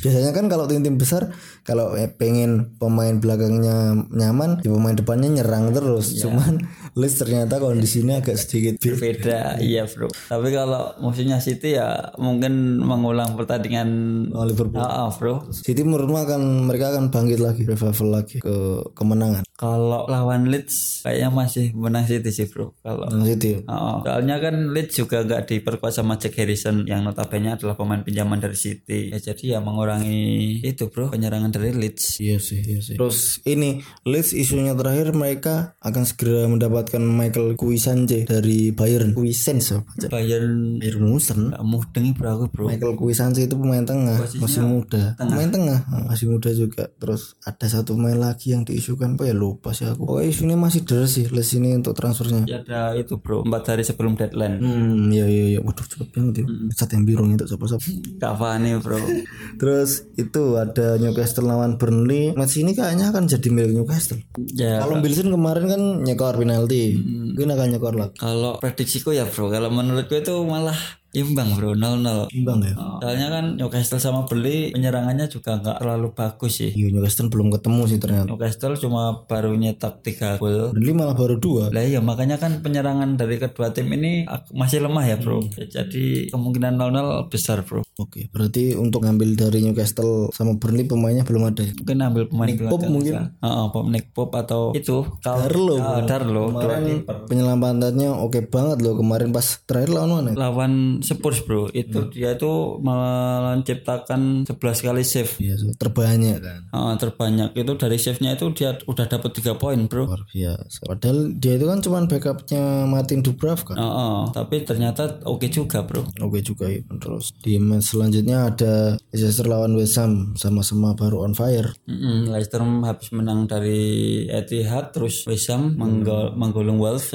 Biasanya kan kalau tim-tim besar kalau eh, pengen pemain belakangnya nyaman, ya pemain depannya nyerang terus. Cuman Leeds ternyata kondisinya agak sedikit Beda, iya bro. Tapi kalau musuhnya City ya mungkin mengulang pertandingan Oh, Liverpool. Ah, ah, bro. City menurutmu akan mereka akan bangkit lagi, revival lagi ke kemenangan. Kalau lawan Leeds kayaknya masih menang City sih bro. Kalau Man City. Oh, soalnya kan Leeds juga gak diperkuat sama Jack Harrison yang notabene adalah pemain pinjaman dari City. Ya jadi ya mengurangi itu bro penyerangan dari Leeds. Iya sih, iya sih. Terus ini Leeds isunya terakhir mereka akan segera mendapatkan Michael Kuisance dari Bayern. Kuisance apa? Bayern Bayern Munchen. gak mudengi bro aku bro. Michael Kuisance itu pemain tengah, masih muda. Pemain tengah, masih muda juga. Terus ada satu pemain lagi yang diisukan apa ya lupa sih aku. Pokoknya isunya masih deres sih Leeds ini untuk transfernya. Ya ada itu bro empat hari sebelum deadline. Hmm, iya iya iya. Waduh cepet banget ya. Cat yang biru itu siapa-siapa. Cavani bro. Terus itu ada Newcastle lawan Burnley. Match ini kayaknya akan jadi milik Newcastle. Ya Kalau Wilson kemarin kan nyekor penalti. Mungkin akan kalau prediksiku ya bro. Kalau menurutku itu malah imbang bro 0-0. Imbang ya. Soalnya kan Newcastle sama Burnley penyerangannya juga nggak terlalu bagus sih. Iya Newcastle belum ketemu sih ternyata. Newcastle cuma baru nyetak 3 gol. Burnley malah baru dua. Lah iya makanya kan penyerangan dari kedua tim ini masih lemah ya bro. Ya, Jadi kemungkinan 0-0 besar bro. Oke, berarti untuk ngambil dari Newcastle sama Burnley pemainnya belum ada ya. Mungkin ambil pemain Pop belakang. mungkin. Heeh, Pop Nick Pop atau itu Kal- Darlow. Ah, Darlow. Dua Kemarin kiper. penyelampatannya oke banget loh kemarin pas terakhir lawan mana? lawan Spurs bro itu dia itu menciptakan 11 kali save so, terbanyak kan. Ah, terbanyak itu dari save-nya itu dia udah dapat 3 poin bro Luar biasa. Padahal dia itu kan cuman backupnya Martin Dubravka. Ah, ah. tapi ternyata oke juga bro Oke juga ya. Terus di match selanjutnya ada Leicester lawan West Ham sama-sama baru on fire. Mm-mm, Leicester habis menang dari Etihad terus West Ham menggol- menggulung Wolves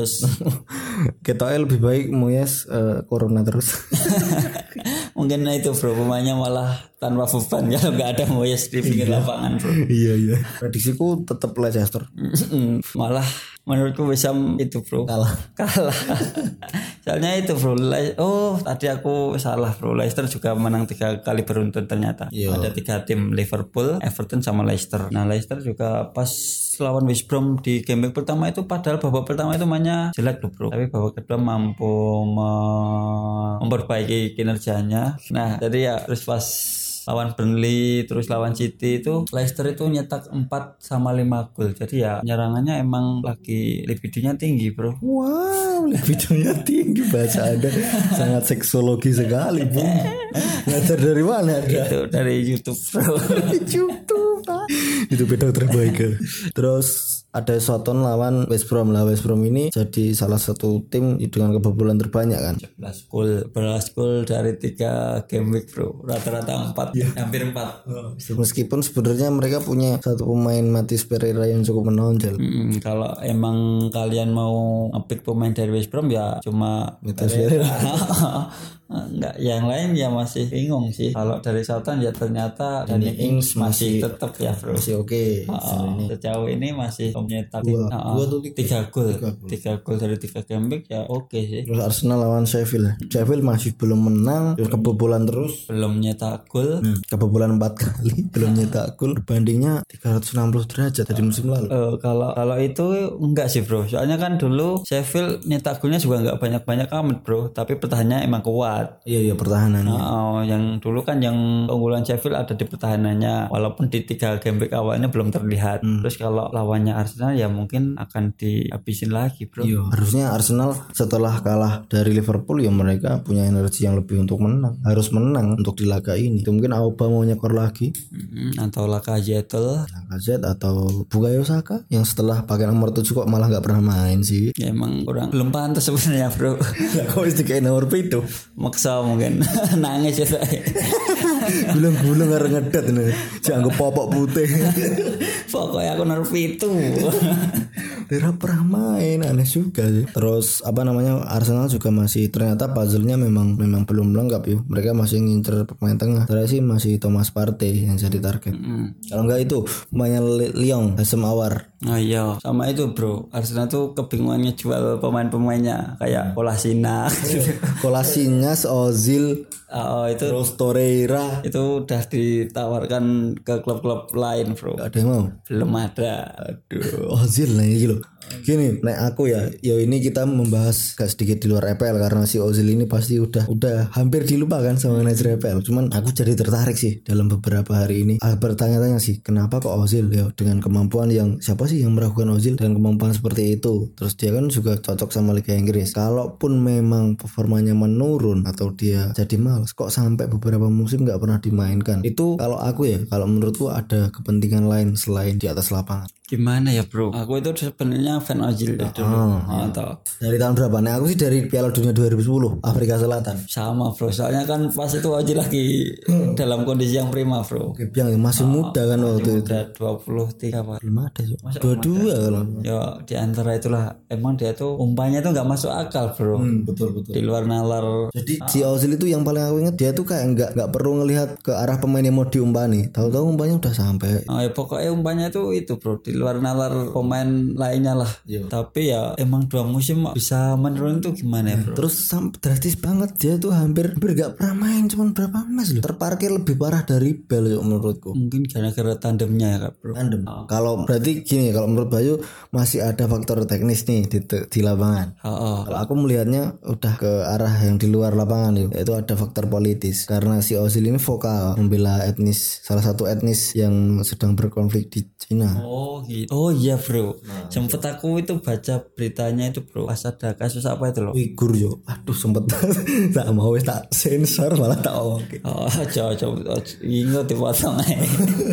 Kita lebih baik Moyes eh, corona terus. mungkin itu bro. Pemainnya malah tanpa beban. Kalau nggak ada Moyes di pinggir lapangan bro. Iya iya. Prediksiku tetap Leicester. Malah menurutku Ham itu bro. Kalah. kalah. Soalnya itu bro. Oh tadi aku salah bro. Leicester juga menang tiga kali beruntun ternyata. Iya. ada tiga tim Liverpool Everton sama Leicester. Nah Leicester juga pas lawan West Brom di game pertama itu padahal babak pertama itu mainnya jelek loh bro. Tapi babak kedua mampu me- memperbaiki kinerjanya. Nah jadi ya terus pas lawan Burnley terus lawan City itu Leicester itu nyetak 4 sama 5 gol jadi ya penyerangannya emang lagi libidonya tinggi bro Wow, libidonya tinggi bahasa Anda sangat seksologi sekali, Bu. Ngajar dari mana Anda? itu dari YouTube bro YouTube. Itu beda terbaik. Terus ada Soton lawan West Brom lah. West Brom ini jadi salah satu tim dengan kebobolan terbanyak kan. 11 gol 11 gol dari 3 game week bro rata-rata 4 hampir 4 Meskipun sebenarnya mereka punya satu pemain Matis Pereira yang cukup menonjol. Mm, kalau emang kalian mau ngepick pemain dari West Brom ya cuma Matis Pereira. Enggak, yang lain ya masih bingung sih. Kalau dari Southampton ya ternyata Danny Ings masih tetap ya bro. Masih oke. Oh, sejauh ini masih menyetak Dua. Oh, Dua atau tiga? tiga gol, tiga gol dari tiga game week ya oke sih. Terus Arsenal lawan Sheffield. Sheffield masih belum menang, terus kebobolan terus. Belum nyetak gol. Hmm, kebobolan empat kali, belum nyetak gol. Bandingnya 360 derajat dari musim lalu. Eh, kalau kalau itu enggak sih bro. Soalnya kan dulu Sheffield nyetak golnya juga enggak banyak-banyak amat bro. Tapi pertahanannya emang kuat. Iya iya pertahanan. Oh, yang dulu kan yang keunggulan Sheffield ada di pertahanannya, walaupun di tiga game week awalnya belum terlihat. Terus kalau lawannya Arsenal ya mungkin akan dihabisin lagi, bro. Iya, harusnya Arsenal setelah kalah dari Liverpool ya mereka punya energi yang lebih untuk menang. Harus menang untuk di laga ini. Itu mungkin Aubameyang mau nyekor lagi, Mm, Atau Lacazette Lacazette atau Bukayo Saka yang setelah pakai nomor 7 kok malah nggak pernah main sih. ya emang kurang belum pantas sebenarnya, bro. Lah kok wis dikai nomor itu? Maksa mungkin nangis ya saya. Gulung-gulung karo ngedet nih. Jangan popok putih. Pokoknya aku nerf itu. Tidak pernah main aneh juga sih. Terus apa namanya Arsenal juga masih ternyata puzzle-nya memang memang belum lengkap yuk. Mereka masih ngincer pemain tengah. Terakhir sih masih Thomas Partey yang jadi target. Kalau enggak itu pemainnya Lyon, Hasem Awar. Oh iya, sama itu bro. Arsenal tuh kebingungan ngejual pemain-pemainnya kayak Kolasinac. Kolasinyas, Ozil, oh itu terus Torreira. itu udah ditawarkan ke klub-klub lain bro Gak ada yang mau. belum ada Aduh, Ozil lah loh. Gini, nek aku ya, ya ini kita membahas gak sedikit di luar EPL karena si Ozil ini pasti udah udah hampir dilupakan sama manajer EPL. Cuman aku jadi tertarik sih dalam beberapa hari ini. Ah, bertanya-tanya sih, kenapa kok Ozil ya dengan kemampuan yang siapa sih yang meragukan Ozil dengan kemampuan seperti itu? Terus dia kan juga cocok sama Liga Inggris. Kalaupun memang performanya menurun atau dia jadi malas, kok sampai beberapa musim nggak pernah dimainkan? Itu kalau aku ya, kalau menurutku ada kepentingan lain selain di atas lapangan. Gimana ya bro aku itu sebenarnya fan Ozil dari dulu oh, toh. Dari tahun berapa? Nah aku sih dari Piala Dunia 2010 Afrika Selatan. sama bro soalnya kan pas itu Ozil lagi dalam kondisi yang prima bro Yang masih muda kan waktu itu. udah 23 pak Belum ada sih. Dua-dua kalau. ya di antara itulah emang dia tuh umpannya tuh nggak masuk akal bro betul betul. di luar nalar Jadi si Ozil itu yang paling aku ingat dia tuh kayak nggak nggak perlu ngelihat ke arah pemain yang mau diumpani. Tahu-tahu umpannya udah sampai. Oh, ya pokoknya umpannya tuh itu bro di luar nalar pemain lainnya lah. Tapi ya emang dua musim bisa menurun tuh gimana ya bro? Terus sampai drastis banget dia tuh hampir hampir nggak pernah main cuman berapa match loh. Terparkir lebih parah dari Bell yuk menurutku. Mungkin gara-gara tandemnya ya kak bro. Tandem. Kalau berarti gini kalau menurut Bayu masih ada faktor teknis nih di, di lapangan. Oh, oh. Kalau aku melihatnya udah ke arah yang di luar lapangan yuk. Itu ada faktor politis karena si Ozil ini vokal membela etnis salah satu etnis yang sedang berkonflik di Cina. Oh gitu. Oh iya bro. Sempet aku itu baca beritanya itu bro. Pas ada kasus apa itu loh? Uighur yo. Aduh sempet tak mau tak sensor malah tak oke. Oh, coba coba ingat dipotong aja.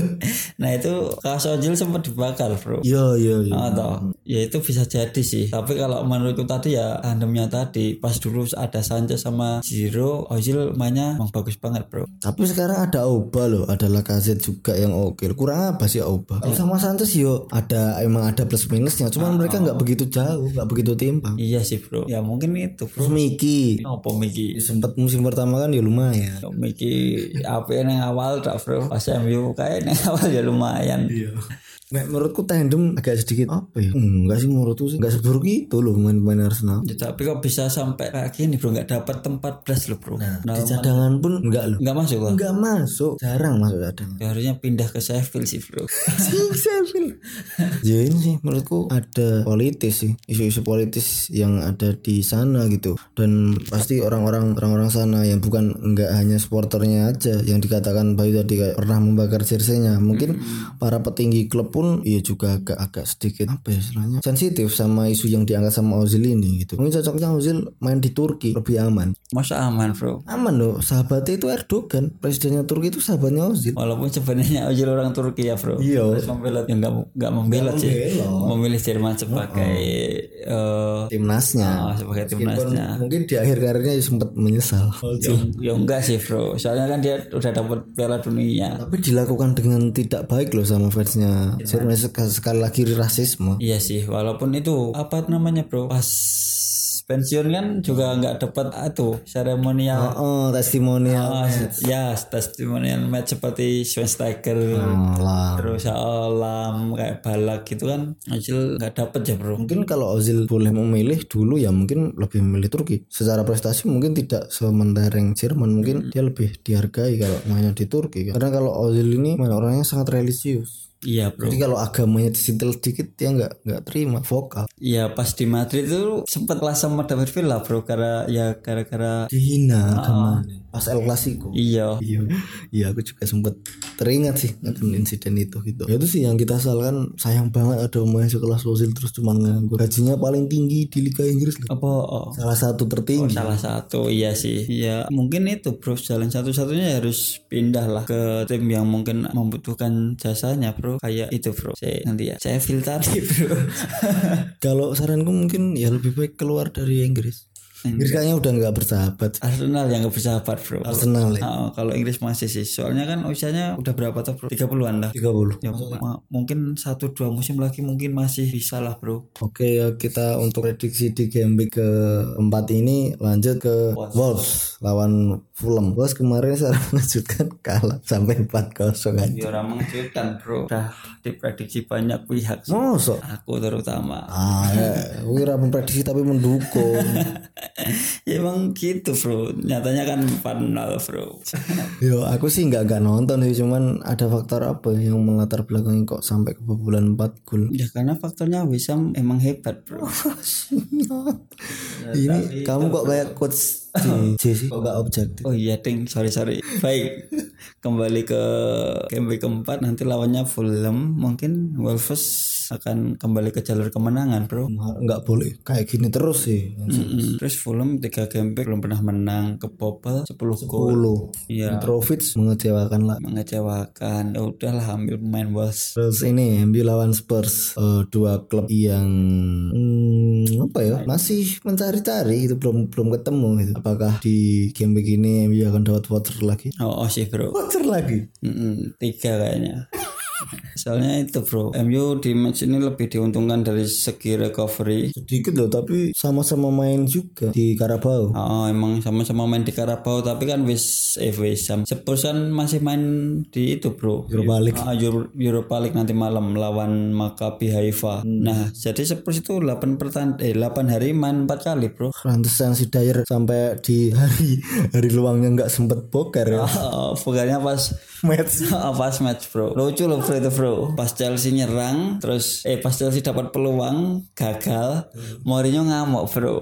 nah itu kasus Ozil sempat dibakar bro. Iya iya iya. atau ya itu bisa jadi sih tapi kalau menurutku tadi ya tandemnya tadi pas dulu ada Sanchez sama Zero Ozil mainnya bagus banget bro Tapi sekarang ada Auba loh, ada Lacazette juga yang oke. Kurang apa sih Auba? Kalau sama Sanchez yo ada emang ada plus minusnya, cuman mereka nggak begitu jauh, nggak begitu timpang. iya sih bro. Ya mungkin itu bro. Terus Miki apa Miki sempat musim pertama kan ya lumayan. Miki apa yang awal tak bro? Pas MU kayak yang awal ya lumayan. Iya. Nah, menurutku tandem agak sedikit apa ya? Enggak sih menurutku sih. Enggak seburuk itu loh main-main Arsenal. Ya, tapi kok bisa sampai kayak gini bro? Nggak dapat tempat plus loh bro. Nah, Di cadangan pun enggak loh. nggak masuk loh Enggak masuk, jarang masuk cadangan. Ya, harusnya pindah ke Sheffield sih bro. Sheffield. ya ini sih menurutku ada politis sih. Isu-isu politis yang ada di sana gitu. Dan pasti orang-orang orang-orang sana yang bukan enggak hanya supporternya aja yang dikatakan Bayu tadi kayak pernah membakar jersey-nya. Mungkin para petinggi klub pun iya juga agak-agak sedikit apa ya istilahnya sensitif sama isu yang diangkat sama Ozil ini gitu mungkin cocoknya Ozil main di Turki lebih aman masa aman bro aman loh sahabatnya itu Erdogan presidennya Turki itu sahabatnya Ozil Walaupun sebenarnya Ozil orang Turki ya bro. Iya. Terus membela ya nggak nggak membela sih. Memilih Jerman sebagai eh timnasnya oh, sebagai timnasnya. mungkin di akhir karirnya ya sempat menyesal Ya, ya enggak sih bro. Soalnya kan dia udah dapat Piala Dunia. tapi dilakukan dengan tidak baik loh sama fansnya Jerman sekali, sekali lagi rasisme Iya sih. Walaupun itu apa namanya bro. Pas pensiun kan juga nggak dapat itu seremonial Oh, testimonial. Ah, ya testimonial match seperti Schweinsteiger Oh, lah. terus Alam kayak balak gitu kan Ozil nggak dapet ya bro Mungkin kalau Ozil boleh memilih dulu ya mungkin lebih memilih Turki. Secara prestasi mungkin tidak sementereng Jerman, mungkin dia lebih dihargai kalau mainnya di Turki. kan. Karena kalau Ozil ini orangnya sangat religius. Iya bro Jadi kalau agamanya disentil sedikit dia nggak nggak terima vokal. Iya pas di Madrid itu sempat lah sama David Villa bro karena ya gara-gara Dihina agamanya. Pas El Clasico. iya Iya, iya aku juga sempat teringat sih akan insiden itu gitu. Ya itu sih yang kita salahkan sayang banget ada pemain sekelas Ozil terus cuma nganggur. Gajinya paling tinggi di Liga Inggris loh. apa oh, Salah satu tertinggi. salah satu iya sih ya mungkin itu bro jalan satu-satunya harus pindah lah ke tim yang mungkin membutuhkan jasanya bro kayak itu bro saya nanti ya saya feel tadi bro Kalau saranku mungkin ya lebih baik keluar dari Inggris. Inggris kayaknya udah nggak bersahabat. Arsenal yang gak bersahabat bro Arsenal ya. Ah, kalau Inggris masih sih soalnya kan usianya udah berapa tuh bro 30-an lah 30. ya, ma- mungkin satu dua musim lagi mungkin masih bisa lah bro Oke ya kita untuk prediksi di game week keempat ini lanjut ke Wolves lawan Fulham. Wolves kemarin secara mengejutkan kalah sampai 4-0 aja. Ya orang mengejutkan bro Udah diprediksi banyak pihak sih. Mosok? Aku terutama Ah, ya, wira memprediksi tapi mendukung. Ya emang gitu bro. Nyatanya kan 4-0 bro. Yo, aku sih nggak nggak nonton sih, cuman ada faktor apa yang melatar belakangi kok sampai kebobolan 4 gol. Ya karena faktornya Wisam emang hebat bro. Ini kamu kok kayak coach sih? Kok nggak objektif? Oh iya ding sorry sorry. Baik. Kembali ke game keempat. Nanti lawannya Fulham. Mungkin Wolves akan kembali ke jalur kemenangan bro Nggak boleh kayak gini terus sih. Mm-mm. Terus Fulham 3 game belum pernah menang ke Popel 10 gol. Iya Mitrovic mengecewakan lah. mengecewakan ya udahlah ambil pemain Wolves Terus ini MU lawan Spurs Eh, dua klub yang hmm, apa ya masih mencari-cari itu belum belum ketemu gitu. Apakah di game begini MU akan dapat voucher lagi? oh, oh sih bro Voucher lagi. Mm-mm, tiga kayaknya soalnya itu bro MU di match ini lebih diuntungkan dari segi recovery Sedikit loh tapi sama-sama main juga di Carabao. Oh, emang sama-sama main di Carabao tapi kan wis eh wis sam- masih main di itu bro Europa League. Ah, Euro- Europa League nanti malam lawan Maccabi Haifa. Nah, jadi Spurs itu 8 pertan eh 8 hari main 4 kali, Bro. Pantesan si Dyer sampai di hari hari luangnya nggak sempet poker ya. Oh, bukannya pas Match. pas match, Bro. Lucu loh, Bro itu, Bro. Pas Chelsea nyerang, terus eh pas Chelsea dapat peluang, gagal. Mourinho ngamuk, Bro.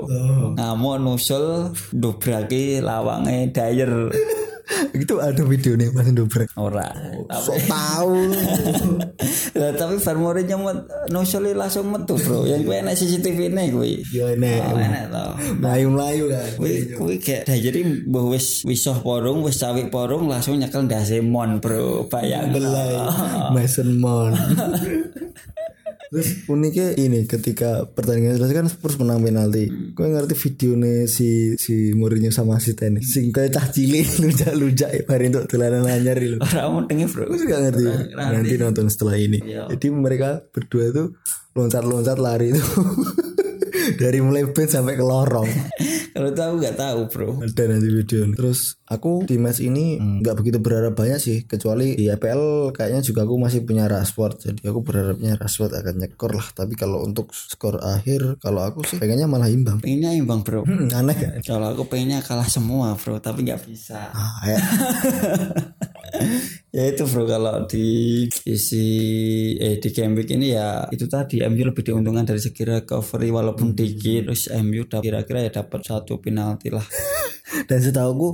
Ngamuk nusul dubraki lawangnya Dyer. itu ada video nih pas dobrak. Ora. Sok tahu. Lah tapi Mourinho met nusuli langsung metu, Bro. Yang kuwi enak CCTV ne kuwi. Yo nek Oh, enak to. melayu-melayu kan. Kuwi kuwi dah jadi mbah wis wisoh porong, wis cawik porong langsung nyekel ndase mon, Bro. Bayang Mason Mount. Terus uniknya ini ketika pertandingan selesai kan Spurs menang penalti. Gue ngerti video nih si si Mourinho sama si Tenis. Sing kayak cah cilik lujak-lujak ya bari untuk dolanan anyar lho. Ora mendenge, Bro. Gue juga ngerti. Nanti nonton setelah ini. Iya. Jadi mereka berdua itu loncat-loncat lari itu dari mulai bench sampai ke lorong. Kalau tahu nggak tahu, Bro. Ada nanti video. Terus aku di match ini nggak begitu berharap banyak sih, kecuali di EPL kayaknya juga aku masih punya Rashford. Jadi aku berharapnya Rashford akan nyekor lah. Tapi kalau untuk skor akhir, kalau aku sih pengennya malah imbang. Pengennya imbang, Bro. Hmm, aneh kan? Kalau aku pengennya kalah semua, Bro, tapi nggak bisa. Ah, ya. ya itu bro. Kalau di isi eh di game week ini ya itu tadi MU lebih diuntungkan dari segi recovery walaupun dikit. Terus MU kira-kira ya dapat satu penalti lah. Dan setahu aku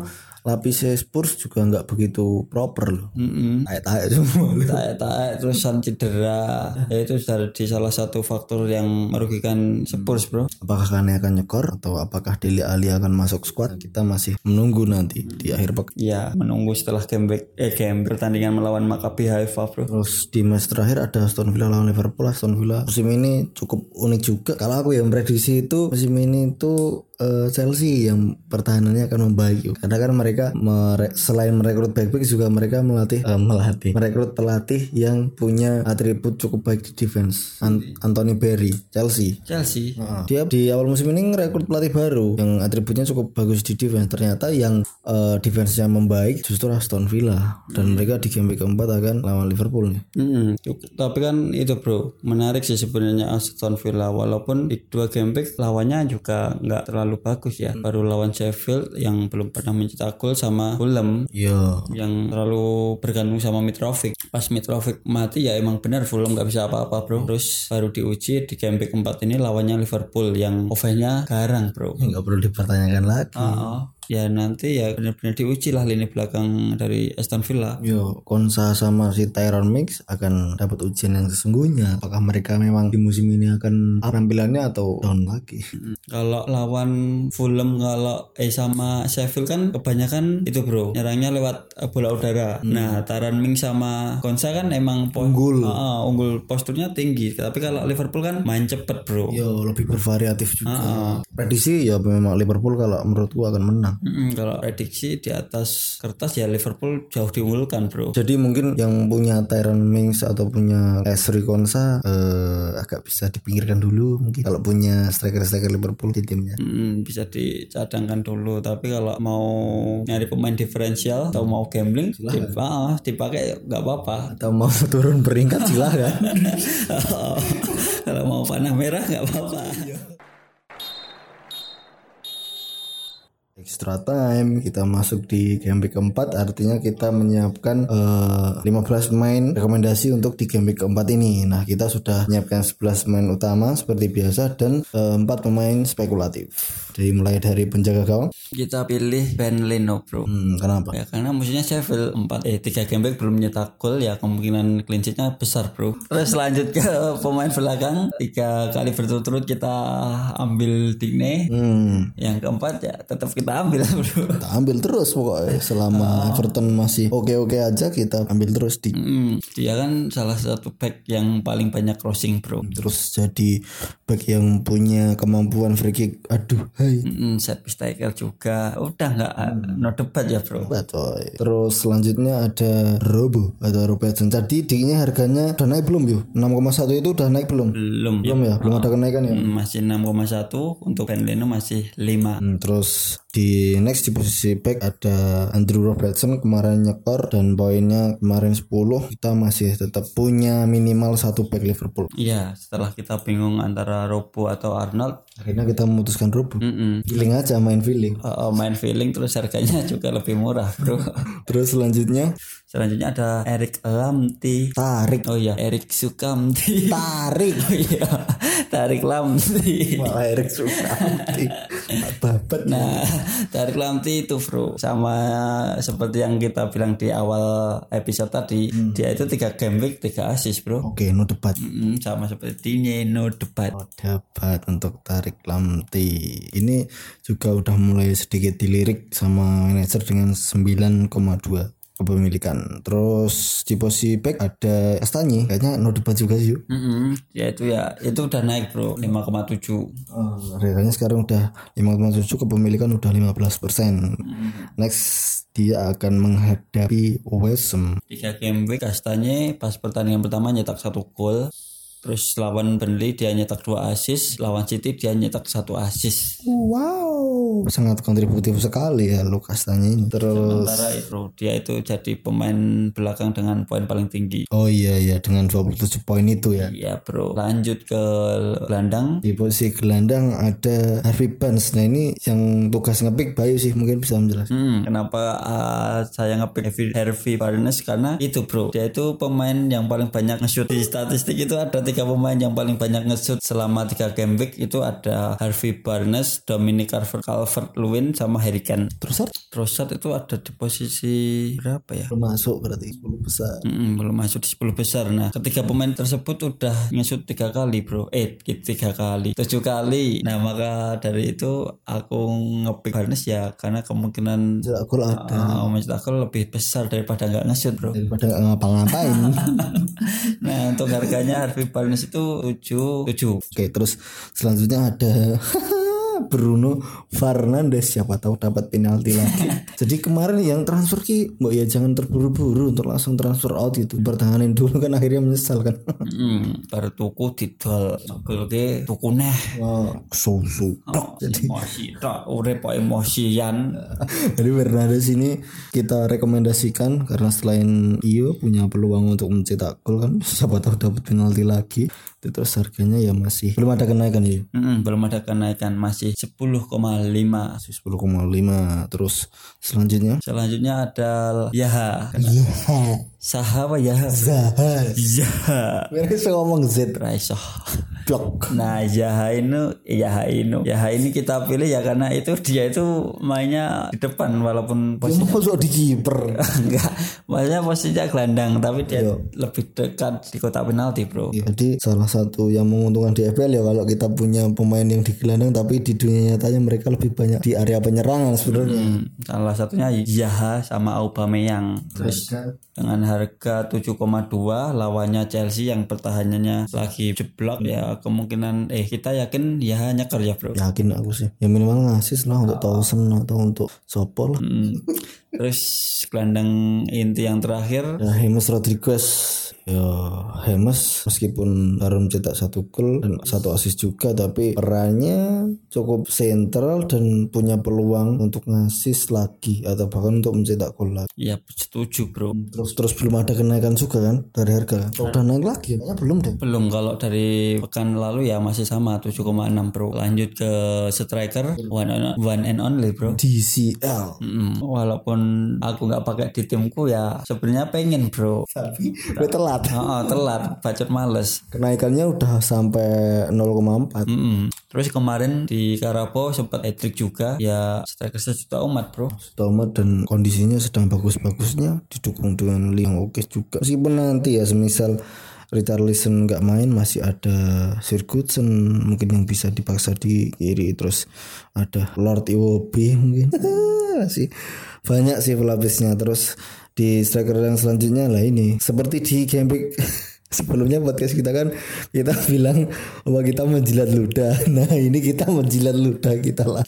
lapisnya Spurs juga nggak begitu proper loh. Mm-mm. Taek-taek semua taek-taek terusan cedera ya itu sudah di salah satu faktor yang merugikan Spurs bro Apakah Kane akan nyekor atau apakah Dele Alli akan masuk squad? Kita masih menunggu nanti di akhir pekan. ya menunggu setelah game week eh game pertandingan melawan Maccabi Haifa bro Terus di match terakhir ada Aston Villa lawan Liverpool. Aston Villa musim ini cukup unik juga. Kalau aku yang prediksi itu musim ini itu eh, Chelsea yang pertahanannya akan membaik. Karena kan mereka mere- selain merekrut back-back juga mereka melatih eh, melatih. merekrut pelatih yang punya atribut cukup baik di defense. An- Anthony Berry Chelsea. Chelsea. Dia di awal musim ini ngerekrut pelatih baru yang atributnya cukup bagus di defense. Ternyata yang eh, defense-nya membaik justru Aston Villa. Dan mereka di game week keempat akan lawan Liverpool nih. Mm-mm. Tapi kan itu bro menarik sih sebenarnya Aston Villa. Walaupun di dua game back lawannya juga nggak terlalu bagus ya. Baru lawan Sheffield yang belum pernah mencetak gol sama Fulham. Iya. yang terlalu bergantung sama Mitrovic. Pas Mitrovic mati ya emang benar Fulham nggak bisa apa-apa bro. Terus baru diuji di game 4 ini lawannya Liverpool yang offense-nya garang bro. Nggak perlu dipertanyakan lagi. Oh, ya nanti ya benar-benar diuji lah lini belakang dari Aston Villa Yo, Konsa sama si Tyron Mix akan dapat ujian yang sesungguhnya. Apakah mereka memang di musim ini akan penampilannya atau down lagi? Kalau lawan Fulham kalau eh sama Sheffield kan kebanyakan itu bro nyerangnya lewat eh, bola udara. Nah Taran Ming sama Konsa kan emang Unggul. Ah, unggul posturnya tinggi. Tapi kalau Liverpool kan main cepet bro. Yo, lebih bervariatif juga. Prediksi ya memang Liverpool kalau menurutku akan menang. Mm-mm, kalau prediksi di atas kertas ya Liverpool jauh diunggulkan bro. Jadi mungkin yang punya Tyron Mings atau punya Esri Konsa eh, agak bisa dipinggirkan dulu mungkin kalau punya striker-striker Liverpool di timnya. Mm, bisa dicadangkan dulu. Tapi kalau mau nyari pemain diferensial atau mau gambling, dip- ah, dipakai nggak apa-apa. Atau mau turun peringkat silahkan. kalau mau panah merah nggak apa-apa. Extra time kita masuk di game week keempat artinya kita menyiapkan eh, 15 pemain rekomendasi untuk di game week keempat ini. Nah kita sudah menyiapkan 11 pemain utama seperti biasa dan eh, 4 pemain spekulatif. Jadi mulai dari penjaga gawang. Kita pilih Ben Leno bro. Hmm, kenapa? Ya karena musuhnya Sheffield 4 eh 3 game back belum nyetak gol ya kemungkinan clean sheet-nya besar bro. Terus lanjut ke pemain belakang tiga kali berturut-turut kita ambil Digne. Hmm, Yang keempat ya tetap kita ambil kita ambil terus pokoknya selama Everton masih oke-oke aja kita ambil terus di Hmm, dia kan salah satu back yang paling banyak crossing bro. terus jadi back yang punya kemampuan free kick. Aduh, hai. Hmm, set taker juga. Udah nggak no debat ya bro. Coy. Terus selanjutnya ada Robo atau Robertson. Tadi diknya harganya udah naik belum yuk? 6,1 itu udah naik belum? Belum. Belum ya? Belum ada kenaikan ya? Hmm, Masih 6,1 untuk Ben Leno masih 5. Hmm, terus di next di posisi back ada Andrew Robertson kemarin nyekor dan poinnya kemarin 10 kita masih tetap punya minimal satu back Liverpool. Iya, setelah kita bingung antara Robo atau Arnold, akhirnya kita memutuskan Robo mm-mm. feeling aja main feeling. Uh, uh, main feeling terus harganya juga lebih murah, bro. terus selanjutnya Selanjutnya ada Erik Lamti. tarik Oh iya, Erik Sukamti. tarik oh iya, Tarik Lamti. malah Erik Sukamti babat Nah, Tarik Lamti itu bro sama seperti yang kita bilang di awal episode tadi, dia itu tiga game week, tiga assist bro. oke no debat Mm, sama seperti Dine, no debat. Oh, dapat untuk tarik lamti. Ini juga udah mulai sedikit dilirik sama manajer dengan 9,2 kepemilikan. Terus di posisi back ada Astani, kayaknya no debat juga sih. yuk. Mm-mm. Ya itu ya, itu udah naik bro, 5,7. Oh, harganya sekarang udah 5,7 kepemilikan udah 15%. Next dia akan menghadapi West Ham. tiga game week Kastanye pas pertandingan pertama nyetak satu gol terus lawan Burnley dia nyetak dua assist lawan City dia nyetak satu assist Wow, sangat kontributif sekali ya Lukas Tanya ini. Terus sementara itu dia itu jadi pemain belakang dengan poin paling tinggi Oh iya iya dengan 27 poin itu ya. ya bro lanjut ke gelandang Di posisi gelandang ada Harvey Barnes. Nah ini yang tugas ngepick Bayu sih mungkin bisa menjelaskan. Hmm, kenapa uh, saya ngepick Harvey Barnes karena itu bro dia itu pemain yang paling banyak nge-shoot di statistik itu ada tiga pemain yang paling banyak nge-shoot selama tiga game week itu ada Harvey Barnes, Dominic Calvert-Lewin sama Harry Kane. Trossard Trossard itu ada di posisi berapa ya? belum masuk berarti 10 besar. Mm-mm, belum masuk di 10 besar. Nah, ketiga pemain tersebut udah nge-shoot tiga kali, bro. Eh, tiga kali, tujuh kali. Nah, maka dari itu aku ngepick Barnes ya karena kemungkinan Cetak gol ada uh, mencetak gol lebih besar daripada nggak nge-shoot, bro. daripada ngapa-ngapain. nah, untuk harganya Harvey Barnes itu 7 7. Oke terus selanjutnya ada Bruno Fernandes siapa tahu dapat penalti lagi. Jadi kemarin yang transfer ki, mbok ya jangan terburu-buru untuk langsung transfer out gitu. Pertahanin dulu kan akhirnya menyesal kan. Hmm, baru tuku didol. Ke tuku neh. Wah, susu. Jadi emosi tok, urip emosian. Jadi Fernandes ini kita rekomendasikan karena selain Iyo punya peluang untuk mencetak gol kan siapa tahu dapat penalti lagi. Terus harganya ya masih belum ada kenaikan ya. Mm-mm, belum ada kenaikan masih 10,5. Masih 10,5 terus selanjutnya Selanjutnya ada Yaha. Saha apa Yaha? Zaha. Yaha. Mereka ngomong Z Raiso. blok. Nah Yaha ini Yaha ini Yaha ini kita pilih ya karena itu dia itu mainnya di depan walaupun posisi Masuk di kiper. enggak maksudnya posisinya gelandang tapi dia lebih dekat di kotak penalti bro Jadi salah satu yang menguntungkan di FPL ya kalau kita punya pemain yang di gelandang tapi di dunia nyatanya mereka lebih banyak di area penyerangan sebenarnya. Hmm, salah satunya Yaha sama Aubameyang terus dengan harga 7,2 lawannya Chelsea yang pertahanannya lagi jeblok ya kemungkinan eh kita yakin ya hanya kerja bro Yakin aku sih. Ya minimal ngasih lah untuk Towson atau untuk Sopo lah. Hmm. terus gelandang inti yang terakhir Ya James Rodriguez ya James meskipun baru mencetak satu gol dan satu assist juga tapi perannya cukup sentral dan punya peluang untuk ngasih lagi atau bahkan untuk mencetak gol lagi. Ya setuju bro. Terus terus belum ada kenaikan juga kan dari harga? Oh, udah naik lagi? Kayaknya belum deh. Belum kalau dari pekan lalu ya masih sama 7,6 bro. Lanjut ke striker one, on, one and only bro. DCL Mm, walaupun aku nggak pakai di timku ya sebenarnya pengen bro. Tapi gue telat. Oh, telat, bacot males. kenaikannya udah sampai 0,4 Mm-mm. Terus kemarin di Karabo sempat hat juga, ya striker sejuta umat bro. Tomat dan kondisinya sedang bagus-bagusnya. Didukung dengan link yang oke juga. Meskipun nanti ya semisal Richarlison nggak main masih ada Sirkutsen mungkin yang bisa dipaksa di kiri. Terus ada Lord Iwobi mungkin. Masih banyak sih pelapisnya. Terus di striker yang selanjutnya lah ini. Seperti di game sebelumnya podcast kita kan kita bilang bahwa kita menjilat ludah. Nah ini kita menjilat ludah kita lah.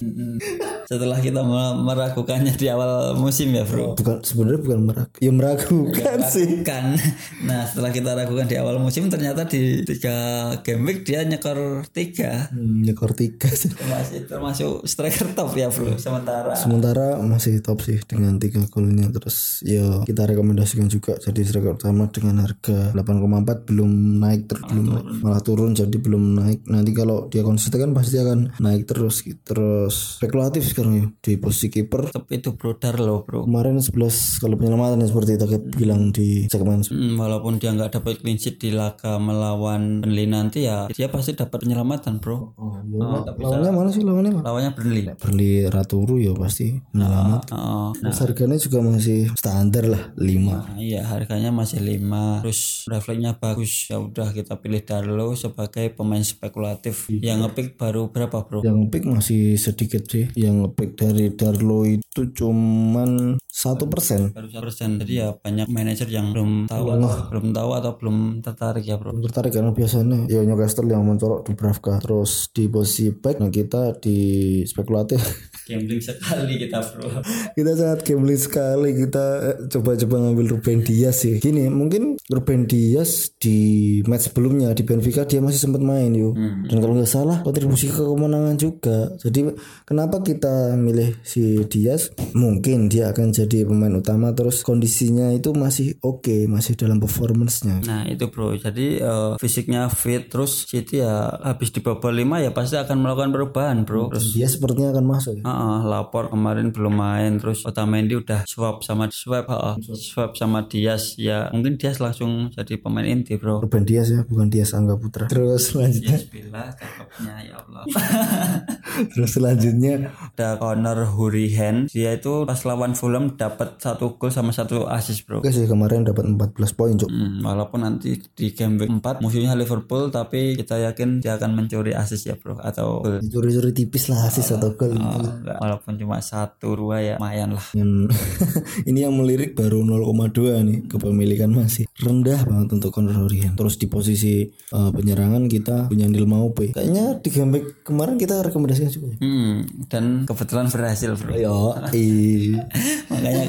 Setelah kita me- meragukannya di awal musim ya bro. bukan sebenarnya bukan meragu ya meragukan sih. Kan, nah setelah kita ragukan di awal musim ternyata di tiga game week dia nyekor tiga. Hmm, nyekor tiga sih. masih termasuk striker top ya bro. Sementara. Sementara masih top sih dengan tiga golnya terus ya kita rekomendasikan juga jadi striker utama dengan harga 8,4 belum naik ter belum naik. malah turun jadi belum naik nanti kalau dia konsisten kan pasti akan naik terus gitu. terus spekulatif sekarang ya di posisi kiper top itu bro Darlo bro. kemarin 11 kalau penyelamatan ya seperti kita bilang di segmen Hmm, walaupun dia nggak dapat clean sheet di laga melawan Burnley nanti ya dia pasti dapat penyelamatan bro. oh, lawannya mana sih lawannya Lawannya Burnley. beli Raturu ya pasti penyelamat Oh, terus harganya juga masih standar lah 5 Nah, iya harganya masih 5 terus refleksnya bagus ya udah kita pilih Darlo sebagai pemain spekulatif yang ngepick baru berapa bro Yang pick masih sedikit sih. Yang pick dari Darlo itu cuman satu persen. baru satu persen jadi ya banyak manajer yang belum tahu atau belum tahu atau belum tertarik ya bro Tertarik karena biasanya ya Newcastle yang mencolok Dubravka. Terus di posisi back, nah kita di spekulatif. gambling sekali kita bro kita sangat gambling sekali. Kita eh, coba-coba ngambil Ruben Dias sih. Gini, mungkin Ruben Dias di match sebelumnya di Benfica dia masih sempat main yuk. Dan kalau nggak salah kontribusi ke kemenangan juga. Jadi kenapa kita milih si Dias? Mungkin dia akan jadi pemain utama terus kondisinya itu masih oke, masih dalam performance-nya. nah itu bro jadi eh, fisiknya fit terus City ya habis di babak 5 ya pasti akan melakukan perubahan bro terus Dia sepertinya akan masuk ya. Heeh, lapor kemarin belum main terus Otamendi udah swap sama swap heeh, swap sama Dias ya mungkin Dias langsung jadi pemain inti bro. Ruben Dias ya, bukan Dias Angga Putra. Terus selanjutnya, Bismillah cakepnya ya Allah. Terus selanjutnya? Ada Connor Hurihan dia itu pas lawan Fulham dapat satu gol sama satu assist bro. Oke sih kemarin dapat 14 poin cuk. Hmm, walaupun nanti di game week 4 musuhnya Liverpool tapi kita yakin dia akan mencuri assist ya bro atau gol. Curi-curi tipis lah asis atau gol. Oh, walaupun cuma satu dua ya lumayan lah. Dan ini yang melirik baru 0,2 nih kepemilikan masih rendah banget untuk Conor Horihen. Terus di posisi eh, penyerangan kita punya Neil Maupe. Kayaknya di game kemarin kita rekomendasikan juga. ya. Hmm, dan kebetulan berhasil bro. Yo. Makanya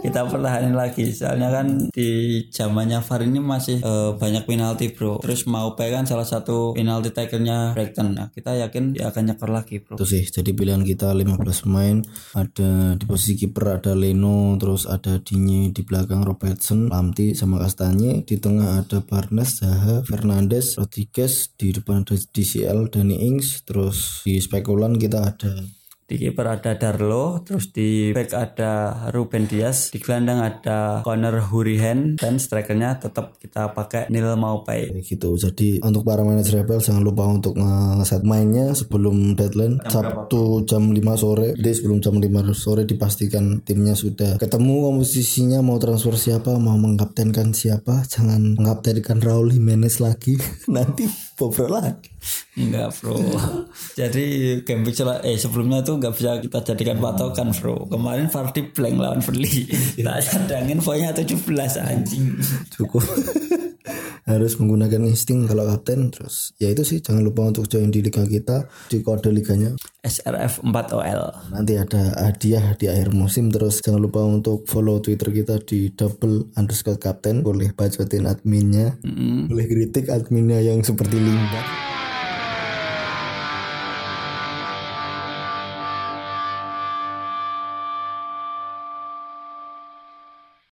kita pertahanin lagi. Soalnya kan di zamannya VAR ini masih eh, banyak penalti bro. Terus mau kan salah satu penalti takernya Brighton. Nah, kita yakin dia akan nyekor lagi bro. Itu sih. Jadi pilihan kita 15 pemain. Ada di posisi kiper ada Leno, terus ada Dinye di belakang Robertson, Lamti sama Kastanye. Di tengah ada Barnes, Zaha, Fernandes, Rodriguez. Di depan ada DCL, Danny Ings. Terus di spekulan kita ada Di kiper ada Darlo, terus di back ada Ruben Dias, di gelandang ada Conor Hurihen dan strikernya tetap kita pakai Neil Maupay. Gitu. Jadi untuk para manajer Rebel jangan lupa untuk nge-set mainnya sebelum deadline Sabtu jam 5 sore. Jadi sebelum jam 5 sore dipastikan timnya sudah ketemu komposisinya mau transfer siapa, mau mengkaptenkan siapa. Jangan mengkaptenkan Raul Jimenez lagi. Nanti bobrol lagi. Enggak bro. Jadi game sel- eh, sebelumnya tuh nggak bisa kita jadikan patokan bro. Kemarin Vardy blank lawan Beli Tak cadangin poinnya 17 anjing. Cukup. Harus menggunakan insting kalau kapten. Terus ya itu sih jangan lupa untuk join di liga kita di kode liganya SRF 4OL nanti ada hadiah di akhir musim terus jangan lupa untuk follow twitter kita di double underscore captain. Boleh bacotin adminnya. Boleh kritik adminnya yang seperti limbat